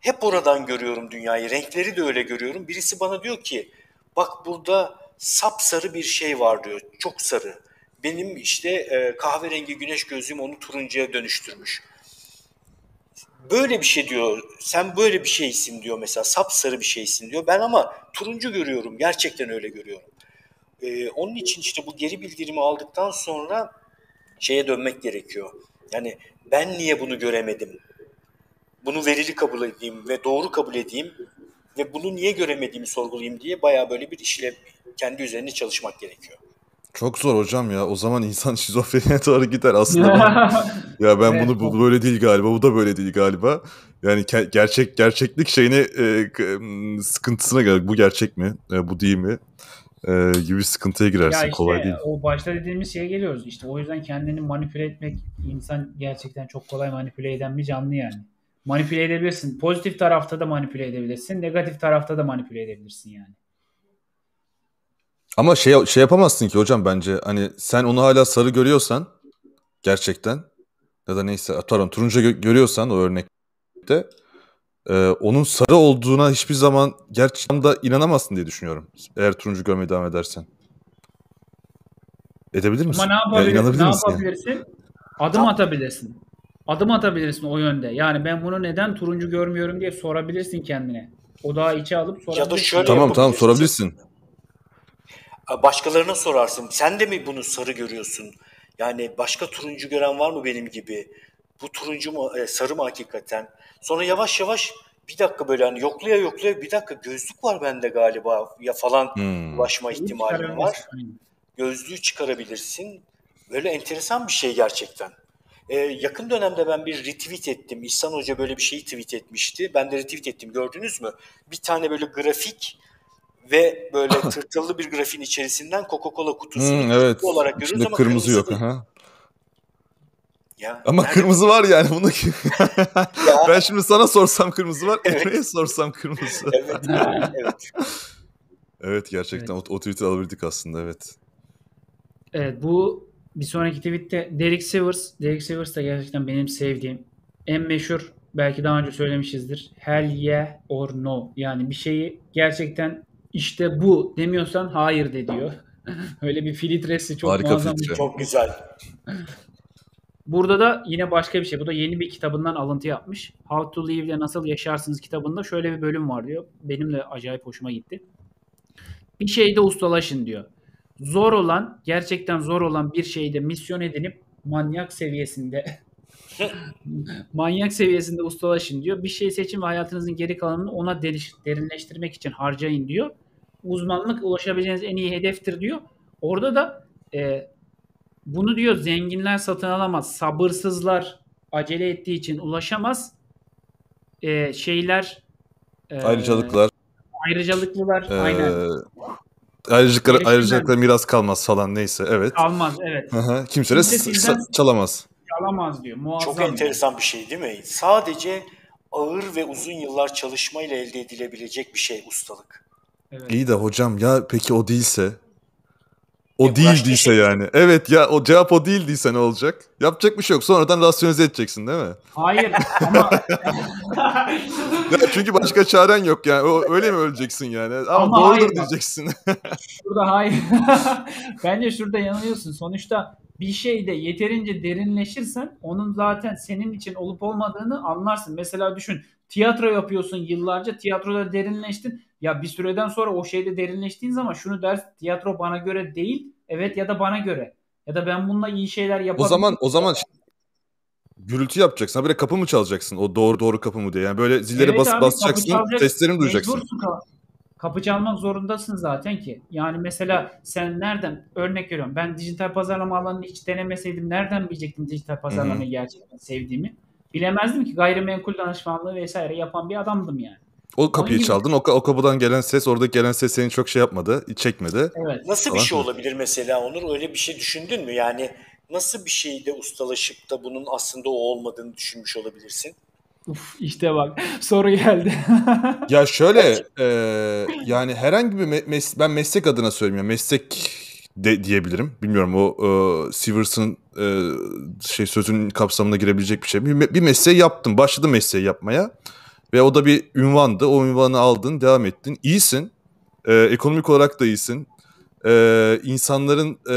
hep oradan görüyorum dünyayı. Renkleri de öyle görüyorum. Birisi bana diyor ki bak burada sapsarı bir şey var diyor. Çok sarı. Benim işte e, kahverengi güneş gözlüğüm onu turuncuya dönüştürmüş. Böyle bir şey diyor. Sen böyle bir şeysin diyor mesela. Sapsarı bir şeysin diyor. Ben ama turuncu görüyorum. Gerçekten öyle görüyorum. E, onun için işte bu geri bildirimi aldıktan sonra şeye dönmek gerekiyor. Yani ben niye bunu göremedim? Bunu verili kabul edeyim ve doğru kabul edeyim ve bunu niye göremediğimi sorgulayayım diye bayağı böyle bir işle kendi üzerine çalışmak gerekiyor. Çok zor hocam ya. O zaman insan şizofreniye doğru gider aslında. ben- ya ben Evet, bunu bu böyle değil galiba. Bu da böyle değil galiba. Yani ke- gerçek gerçeklik şeyine e, sıkıntısına göre bu gerçek mi? E, bu değil mi? E, gibi sıkıntıya girersin. Ya işte Kolay değil. o başta dediğimiz şeye geliyoruz. İşte o yüzden kendini manipüle etmek insan gerçekten çok kolay manipüle eden bir canlı yani. Manipüle edebilirsin. Pozitif tarafta da manipüle edebilirsin. Negatif tarafta da manipüle edebilirsin yani. Ama şey şey yapamazsın ki hocam bence. Hani sen onu hala sarı görüyorsan gerçekten ya da neyse atıyorum turuncu gö- görüyorsan o örnekte e, onun sarı olduğuna hiçbir zaman gerçekten de inanamazsın diye düşünüyorum. Eğer turuncu görmeye devam edersen. Edebilir misin? Ama ne Ya yapabilirsin? inanabilir ne misin yani? yapabilirsin? Adım atabilirsin. Adım atabilirsin o yönde. Yani ben bunu neden turuncu görmüyorum diye sorabilirsin kendine. O daha içe alıp sorabilirsin. şöyle- Tamam tamam sorabilirsin. Başkalarına sorarsın. Sen de mi bunu sarı görüyorsun? Yani başka turuncu gören var mı benim gibi? Bu turuncu mu, e, sarı mı hakikaten? Sonra yavaş yavaş bir dakika böyle hani yoklaya yoklaya bir dakika gözlük var bende galiba ya falan Hmm. ulaşma ihtimalim var. Gözlüğü çıkarabilirsin. Böyle enteresan bir şey gerçekten. Ee, yakın dönemde ben bir retweet ettim. İhsan Hoca böyle bir şeyi tweet etmişti. Ben de retweet ettim. Gördünüz mü? Bir tane böyle grafik ve böyle tırtıllı bir grafiğin içerisinden Coca-Cola kutusunu Hmm, evet. olarak görüyoruz İçinde ama kırmızı yok. değil. Aha. Ya, Ama yani- kırmızı var yani. Bunu Ya, ben şimdi sana sorsam kırmızı var. Evet. Emre'ye sorsam kırmızı. evet, evet, evet. Evet gerçekten o, o tweet'i alabildik aslında evet. Evet bu bir sonraki tweette Derek Sivers. Derek Sivers da gerçekten benim sevdiğim en meşhur belki daha önce söylemişizdir. Hell yeah or no. Yani bir şeyi gerçekten işte bu demiyorsan hayır de diyor. Öyle bir filtresi çok Harika muazzam. filtre. Çok güzel. Burada da yine başka bir şey. Bu da yeni bir kitabından alıntı yapmış. How to Live ile Nasıl Yaşarsınız kitabında şöyle bir bölüm var diyor. Benim de acayip hoşuma gitti. Bir şeyde ustalaşın diyor. Zor olan, gerçekten zor olan bir şeyde misyon edinip manyak seviyesinde manyak seviyesinde ustalaşın diyor. Bir şey seçin ve hayatınızın geri kalanını ona deriş- derinleştirmek için harcayın diyor. Uzmanlık ulaşabileceğiniz en iyi hedeftir diyor. Orada da e, bunu diyor zenginler satın alamaz. Sabırsızlar acele ettiği için ulaşamaz. E, şeyler e, Ayrıcalıklar. ayrıcalıklılar Ee, aynen Gerekirler. ayrıcalıklar miras kalmaz falan neyse evet. kalmaz evet. Kimse de sizden- çalamaz. Çalamaz diyor. Muazzam. Çok enteresan bir şey değil mi? Sadece ağır ve uzun yıllar çalışmayla elde edilebilecek bir şey ustalık. Evet. İyi de hocam ya peki o değilse? O E, değil uğraş değilse değil. yani. Evet ya o cevap o değil değilse ne olacak? Yapacak bir şey yok. Sonradan rasyonize edeceksin değil mi? Hayır ama Ya çünkü başka çaren yok yani. O, öyle mi öleceksin yani? Ama, Ama doğrudur hayır diyeceksin. şurada hayır. Bence şurada yanılıyorsun. Sonuçta bir şeyde yeterince derinleşirsen onun zaten senin için olup olmadığını anlarsın. Mesela düşün tiyatro yapıyorsun yıllarca tiyatroda derinleştin. Ya bir süreden sonra o şeyde derinleştiğin zaman şunu dersin tiyatro bana göre değil evet ya da bana göre. Ya da ben bununla iyi şeyler o yapabilirim. zaman o zaman gürültü yapacaksın. Ha böyle kapı mı çalacaksın? O doğru doğru kapı mı diye. Yani böyle zilleri Evet bas, abi, basacaksın. çalacak, Seslerini duyacaksın. Kapı çalmak zorundasın zaten ki. Yani mesela sen nereden örnek veriyorum ben dijital pazarlama alanını hiç denemeseydim nereden bilecektim dijital pazarlamayı gerçekten sevdiğimi? Bilemezdim ki gayrimenkul danışmanlığı vesaire yapan bir adamdım yani. O kapıyı çaldın. O, o kapıdan gelen ses, oradaki gelen ses seni çok şey yapmadı, çekmedi. Evet. Nasıl bir şey olabilir mesela Onur? Öyle bir şey düşündün mü? Yani nasıl bir şeyde ustalaşıp da bunun aslında o olmadığını düşünmüş olabilirsin? Uf, işte bak soru geldi. Ya şöyle e, yani herhangi bir me- mes- ben meslek adına söyleyeyim ya meslek de diyebilirim. Bilmiyorum o e, Severs'ın e, şey sözünün kapsamına girebilecek bir şey. Bir, bir mesleği yaptım. Başladım mesleği yapmaya. Ve o da bir ünvandı. O ünvanı aldın, devam ettin. İyisin. E, ekonomik olarak da iyisin. E, insanların e,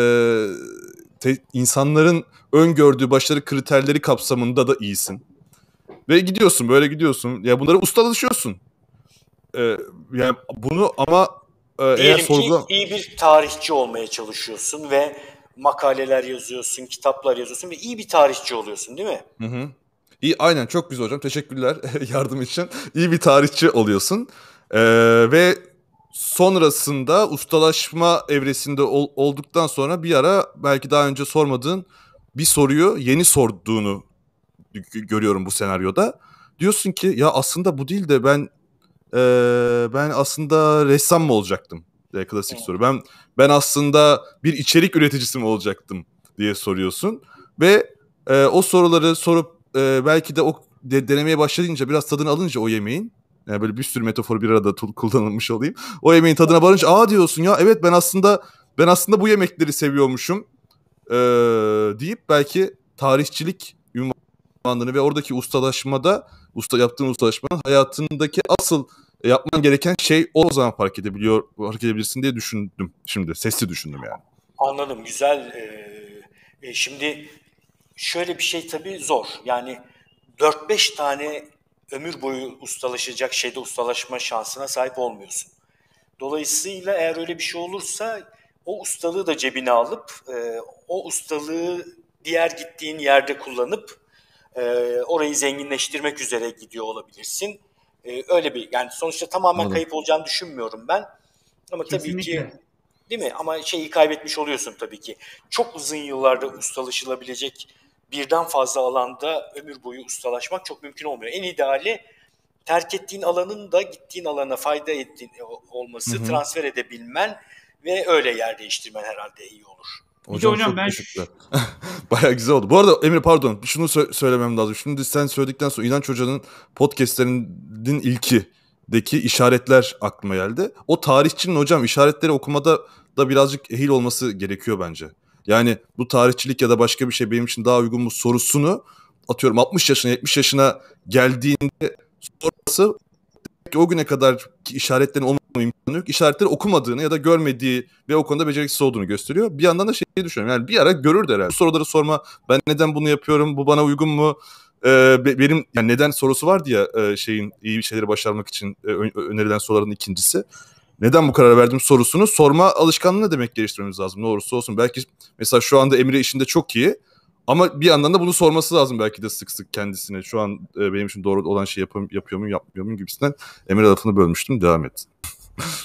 te- insanların öngördüğü başarı kriterleri kapsamında da iyisin. Ve gidiyorsun böyle gidiyorsun. Ya bunlara ustalaşıyorsun. Ee, yani bunu ama e, eğer sorgula... ki iyi bir tarihçi olmaya çalışıyorsun ve makaleler yazıyorsun, kitaplar yazıyorsun ve iyi bir tarihçi oluyorsun değil mi? Hı hı. İyi aynen çok güzel hocam. Teşekkürler yardım için. İyi bir tarihçi oluyorsun. Ee, ve sonrasında ustalaşma evresinde ol- olduktan sonra bir ara belki daha önce sormadığın bir soruyu yeni sorduğunu gö- görüyorum bu senaryoda. Diyorsun ki ya aslında bu değil de ben e, ben aslında ressam mı olacaktım? diye klasik Evet. soru. Ben ben aslında bir içerik üreticisi mi olacaktım diye soruyorsun ve e, o soruları sorup e, belki de o de, denemeye başlayınca biraz tadını alınca o yemeğin yani böyle bir sürü metafor bir arada kullanılmış olayım. O yemeğin tadına varınca aa diyorsun ya evet ben aslında ben aslında bu yemekleri seviyormuşum e, deyip belki tarihçilik ünvanını ve oradaki ustalaşmada usta yaptığın ustalaşmanın hayatındaki asıl yapman gereken şey o zaman fark edebiliyor fark edebilirsin diye düşündüm şimdi sesli düşündüm yani. Anladım, güzel. Ee, e, şimdi şöyle bir şey tabii zor. Yani 4-5 tane ömür boyu ustalaşacak şeyde ustalaşma şansına sahip olmuyorsun. Dolayısıyla eğer öyle bir şey olursa o ustalığı da cebine alıp e, o ustalığı diğer gittiğin yerde kullanıp e, orayı zenginleştirmek üzere gidiyor olabilirsin. E, öyle bir yani sonuçta tamamen Anladım. kayıp olacağını düşünmüyorum ben. Ama tabii ki Kesinlikle. Değil mi? Ama şeyi kaybetmiş oluyorsun tabii ki. Çok uzun yıllarda ustalaşılabilecek birden fazla alanda ömür boyu ustalaşmak çok mümkün olmuyor. En ideali terk ettiğin alanın da gittiğin alana fayda ettiğin olması, Hı hı. transfer edebilmen ve öyle yer değiştirmen herhalde iyi olur. Bir de hocam çok ben- teşekkürler. Bayağı güzel oldu. Bu arada Emre pardon şunu sö- söylemem lazım. Şimdi sen söyledikten sonra İnanç Hoca'nın podcastlerinin ilkideki işaretler aklıma geldi. O tarihçinin hocam işaretleri okumada da birazcık ehil olması gerekiyor bence. Yani bu tarihçilik ya da başka bir şey benim için daha uygun mu sorusunu atıyorum 60 yaşına 70 yaşına geldiğinde sonrası o güne kadar işaretlerin olmama imkanı yok. İşaretleri okumadığını ya da görmediği ve o konuda beceriksiz olduğunu gösteriyor. Bir yandan da şeyi düşünüyorum. Yani bir ara görürdü herhalde. Soruları sorma. Ben neden bunu yapıyorum? Bu bana uygun mu? Ee, benim yani neden sorusu vardı ya e, şeyin iyi bir şeyleri başarmak için e, önerilen soruların ikincisi. Neden bu karar verdim sorusunu sorma alışkanlığını demek geliştirmemiz lazım. Ne olursa olsun. Belki mesela şu anda Emre işinde çok iyi. Ama bir yandan da bunu sorması lazım belki de sık sık kendisine. Şu an e, benim için doğru olan şey yapıyorum, yapıyor muyum, yapmıyor muyum gibisinden. Emre lafını bölmüştüm. Devam et.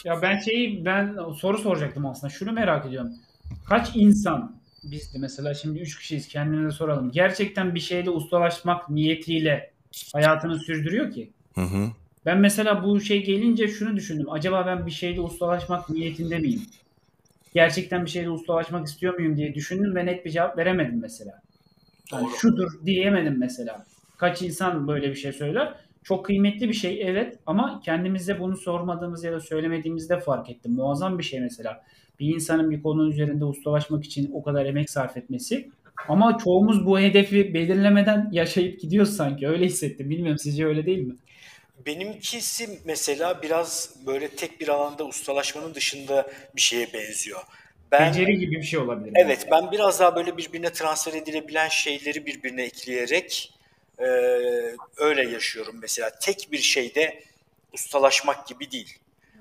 ya ben şeyi ben soru soracaktım aslında. Şunu merak ediyorum. Kaç insan biz de mesela şimdi üç kişiyiz kendimize soralım. Gerçekten bir şeyde ustalaşmak niyetiyle hayatını sürdürüyor ki. Hı hı. Ben mesela bu şey gelince şunu düşündüm. Acaba ben bir şeyde ustalaşmak niyetinde miyim? Gerçekten bir şeyde ustalaşmak istiyor muyum diye düşündüm ve net bir cevap veremedim mesela. Yani şudur diyemedim mesela. Kaç insan böyle bir şey söyler. Çok kıymetli bir şey evet ama kendimize bunu sormadığımız ya da söylemediğimizde fark ettim. Muazzam bir şey mesela. Bir insanın bir konunun üzerinde ustalaşmak için o kadar emek sarf etmesi. Ama çoğumuz bu hedefi belirlemeden yaşayıp gidiyoruz sanki. Öyle hissettim. Bilmiyorum sizce öyle değil mi? Benimkisi mesela biraz böyle tek bir alanda ustalaşmanın dışında bir şeye benziyor. Ben, Beceri gibi bir şey olabilir. Evet yani. ben biraz daha böyle birbirine transfer edilebilen şeyleri birbirine ekleyerek e, öyle yaşıyorum mesela. Tek bir şeyde ustalaşmak gibi değil.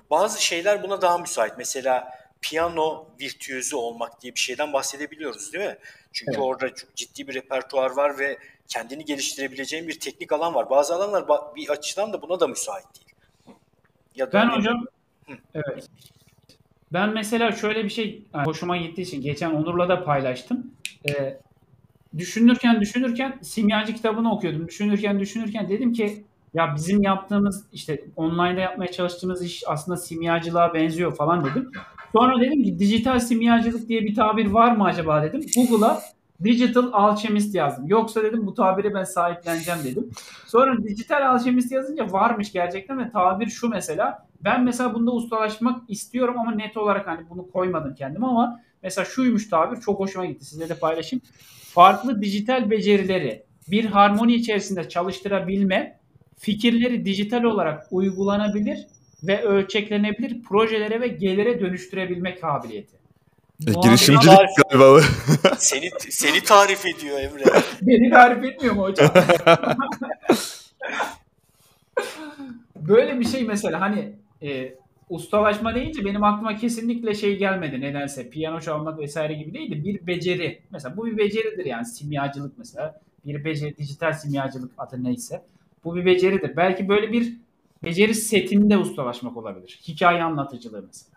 Bazı şeyler buna daha müsait. Mesela piyano virtüözü olmak diye bir şeyden bahsedebiliyoruz değil mi? Çünkü evet. orada çok ciddi bir repertuar var ve kendini geliştirebileceğin bir teknik alan var. Bazı alanlar bir açıdan da buna da müsait değil. Ya ben hocam Hı. evet. Ben mesela şöyle bir şey yani hoşuma gittiği için geçen Onur'la da paylaştım. Ee, düşünürken düşünürken simyacı kitabını okuyordum. Düşünürken düşünürken dedim ki ya bizim yaptığımız işte online'da yapmaya çalıştığımız iş aslında simyacılığa benziyor falan dedim. Sonra dedim ki dijital simyacılık diye bir tabir var mı acaba dedim. Google'a Digital Alchemist yazdım. Yoksa dedim bu tabiri ben sahipleneceğim dedim. Sonra dijital alchemist yazınca varmış gerçekten ve tabir şu mesela. Ben mesela bunda ustalaşmak istiyorum ama net olarak hani bunu koymadım kendim ama mesela şuymuş tabir çok hoşuma gitti. Size de paylaşayım. Farklı dijital becerileri bir harmoni içerisinde çalıştırabilme, fikirleri dijital olarak uygulanabilir ve ölçeklenebilir projelere ve gelire dönüştürebilme kabiliyeti. E, girişimcilik galiba. seni, seni tarif ediyor Emre. Beni tarif etmiyor mu hocam? Böyle bir şey mesela hani e, ustalaşma deyince benim aklıma kesinlikle şey gelmedi nedense. Piyano çalmak vesaire gibi değil de bir beceri. Mesela bu bir beceridir yani simyacılık mesela. Bir beceri, dijital simyacılık adı neyse. Bu bir beceridir. Belki böyle bir beceri setinde ustalaşmak olabilir. Hikaye anlatıcılığı mesela.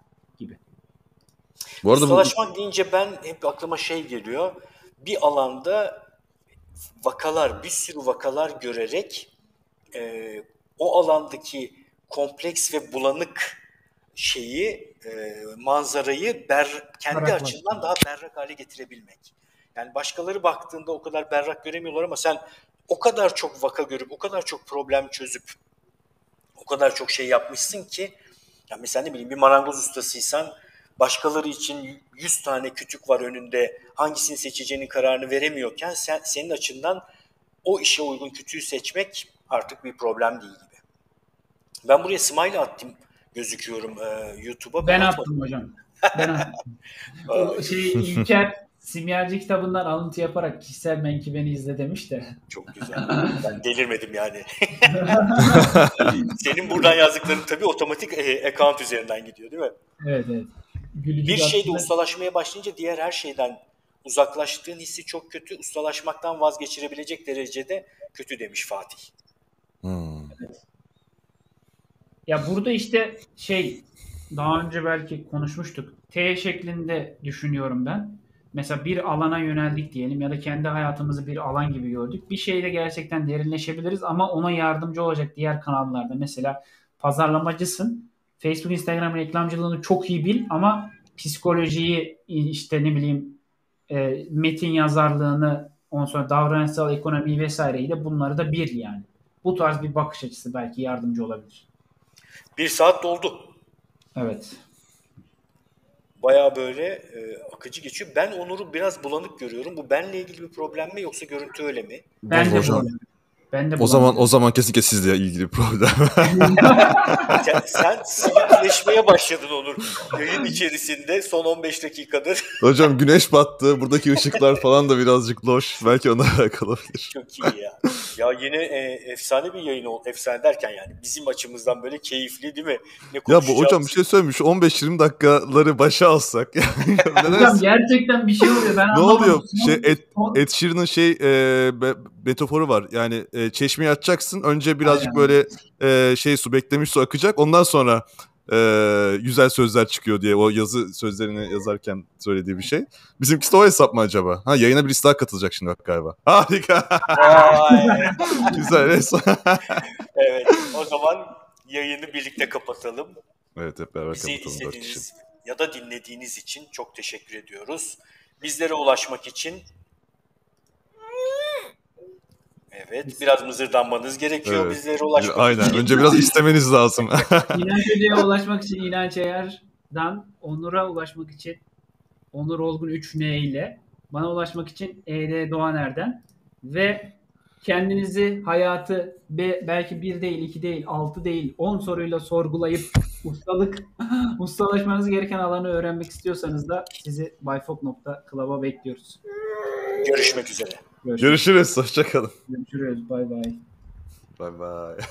Bu arada Ustalaşmak bu... deyince ben hep aklıma şey geliyor. Bir alanda vakalar, bir sürü vakalar görerek e, o alandaki kompleks ve bulanık şeyi, e, manzarayı ber, kendi berrak açından daha berrak hale getirebilmek. Yani başkaları baktığında o kadar berrak göremiyorlar ama sen o kadar çok vaka görüp, o kadar çok problem çözüp, o kadar çok şey yapmışsın ki, ya mesela ne bileyim bir marangoz ustasıysan başkaları için 100 tane kütük var önünde hangisini seçeceğinin kararını veremiyorken sen, senin açından o işe uygun kütüğü seçmek artık bir problem değil gibi. Ben buraya smile attım gözüküyorum e, YouTube'a. Ben, ben attım hocam. Ben attım. o şey İlker Simyacı kitabından alıntı yaparak kişisel menkibeni izle demiş de. Çok güzel. Ben delirmedim yani. Senin buradan yazdıkların tabii otomatik e, account üzerinden gidiyor değil mi? Evet evet. Gülücük bir şeyde aslında... ustalaşmaya başlayınca diğer her şeyden uzaklaştığın hissi çok kötü. Ustalaşmaktan vazgeçirebilecek derecede kötü demiş Fatih. Hmm. Ya burada işte şey daha önce belki konuşmuştuk. T şeklinde düşünüyorum ben. Mesela bir alana yöneldik diyelim ya da kendi hayatımızı bir alan gibi gördük. Bir şeyde gerçekten derinleşebiliriz ama ona yardımcı olacak diğer kanallarda. Mesela pazarlamacısın. Facebook, Instagram reklamcılığını çok iyi bil ama psikolojiyi işte ne bileyim e, metin yazarlığını ondan sonra davranışsal ekonomi vesaireyi de bunları da bir yani. Bu tarz bir bakış açısı belki yardımcı olabilir. Bir saat doldu. Evet. Baya böyle e, akıcı geçiyor. Ben Onur'u biraz bulanık görüyorum. Bu benle ilgili bir problem mi yoksa görüntü öyle mi? Ben de bulamıyorum. Ben de O zaman o zaman kesinlikle sizle ilgili problem. Sen, sen silikleşmeye başladın Onur. Yayın içerisinde son 15 dakikadır. Hocam güneş battı. Buradaki ışıklar falan da birazcık loş. Belki ona alakalı olabilir. Çok iyi ya. Ya yine e, efsane bir yayın oldu. Efsane derken yani bizim açımızdan böyle keyifli değil mi? Ne Ya bu hocam bir şey söyleyeyim. Şu 15-20 dakikaları başa alsak. Hocam gerçekten bir şey oluyor. Ben ne oluyor? Şey, Ed, Ed Sheeran'ın şey e, be- metaforu var. Yani e, çeşmeyi açacaksın. Önce birazcık Aynen. böyle e, şey su beklemiş su akacak. Ondan sonra e, güzel sözler çıkıyor diye o yazı sözlerini yazarken söylediği bir şey. Bizimkisi de o hesap mı acaba? Ha yayına birisi daha katılacak şimdi bak galiba. Harika. Güzel. evet evet. O zaman yayını birlikte kapatalım. Evet hep beraber Bizi kapatalım kişi. izlediğiniz ya da dinlediğiniz için çok teşekkür ediyoruz. Bizlere ulaşmak için Evet, biraz mızırdanmanız gerekiyor Evet. bizlere ulaşmak Aynen. için. Önce biraz istemeniz lazım. İnanç Hoca'ya ulaşmak için İnanç Ayar'dan Onur'a ulaşmak için Onur Olgun 3N ile bana ulaşmak için ED Doğaner'den ve kendinizi hayatı be- belki bir değil, iki değil, altı değil, on soruyla sorgulayıp ustalık ustalaşmanız gereken alanı öğrenmek istiyorsanız da sizi byfok.club'a bekliyoruz. Görüşmek üzere. Görüşürüz. Görüşürüz. Hoşçakalın. Görüşürüz. Bay bay. Bye bye.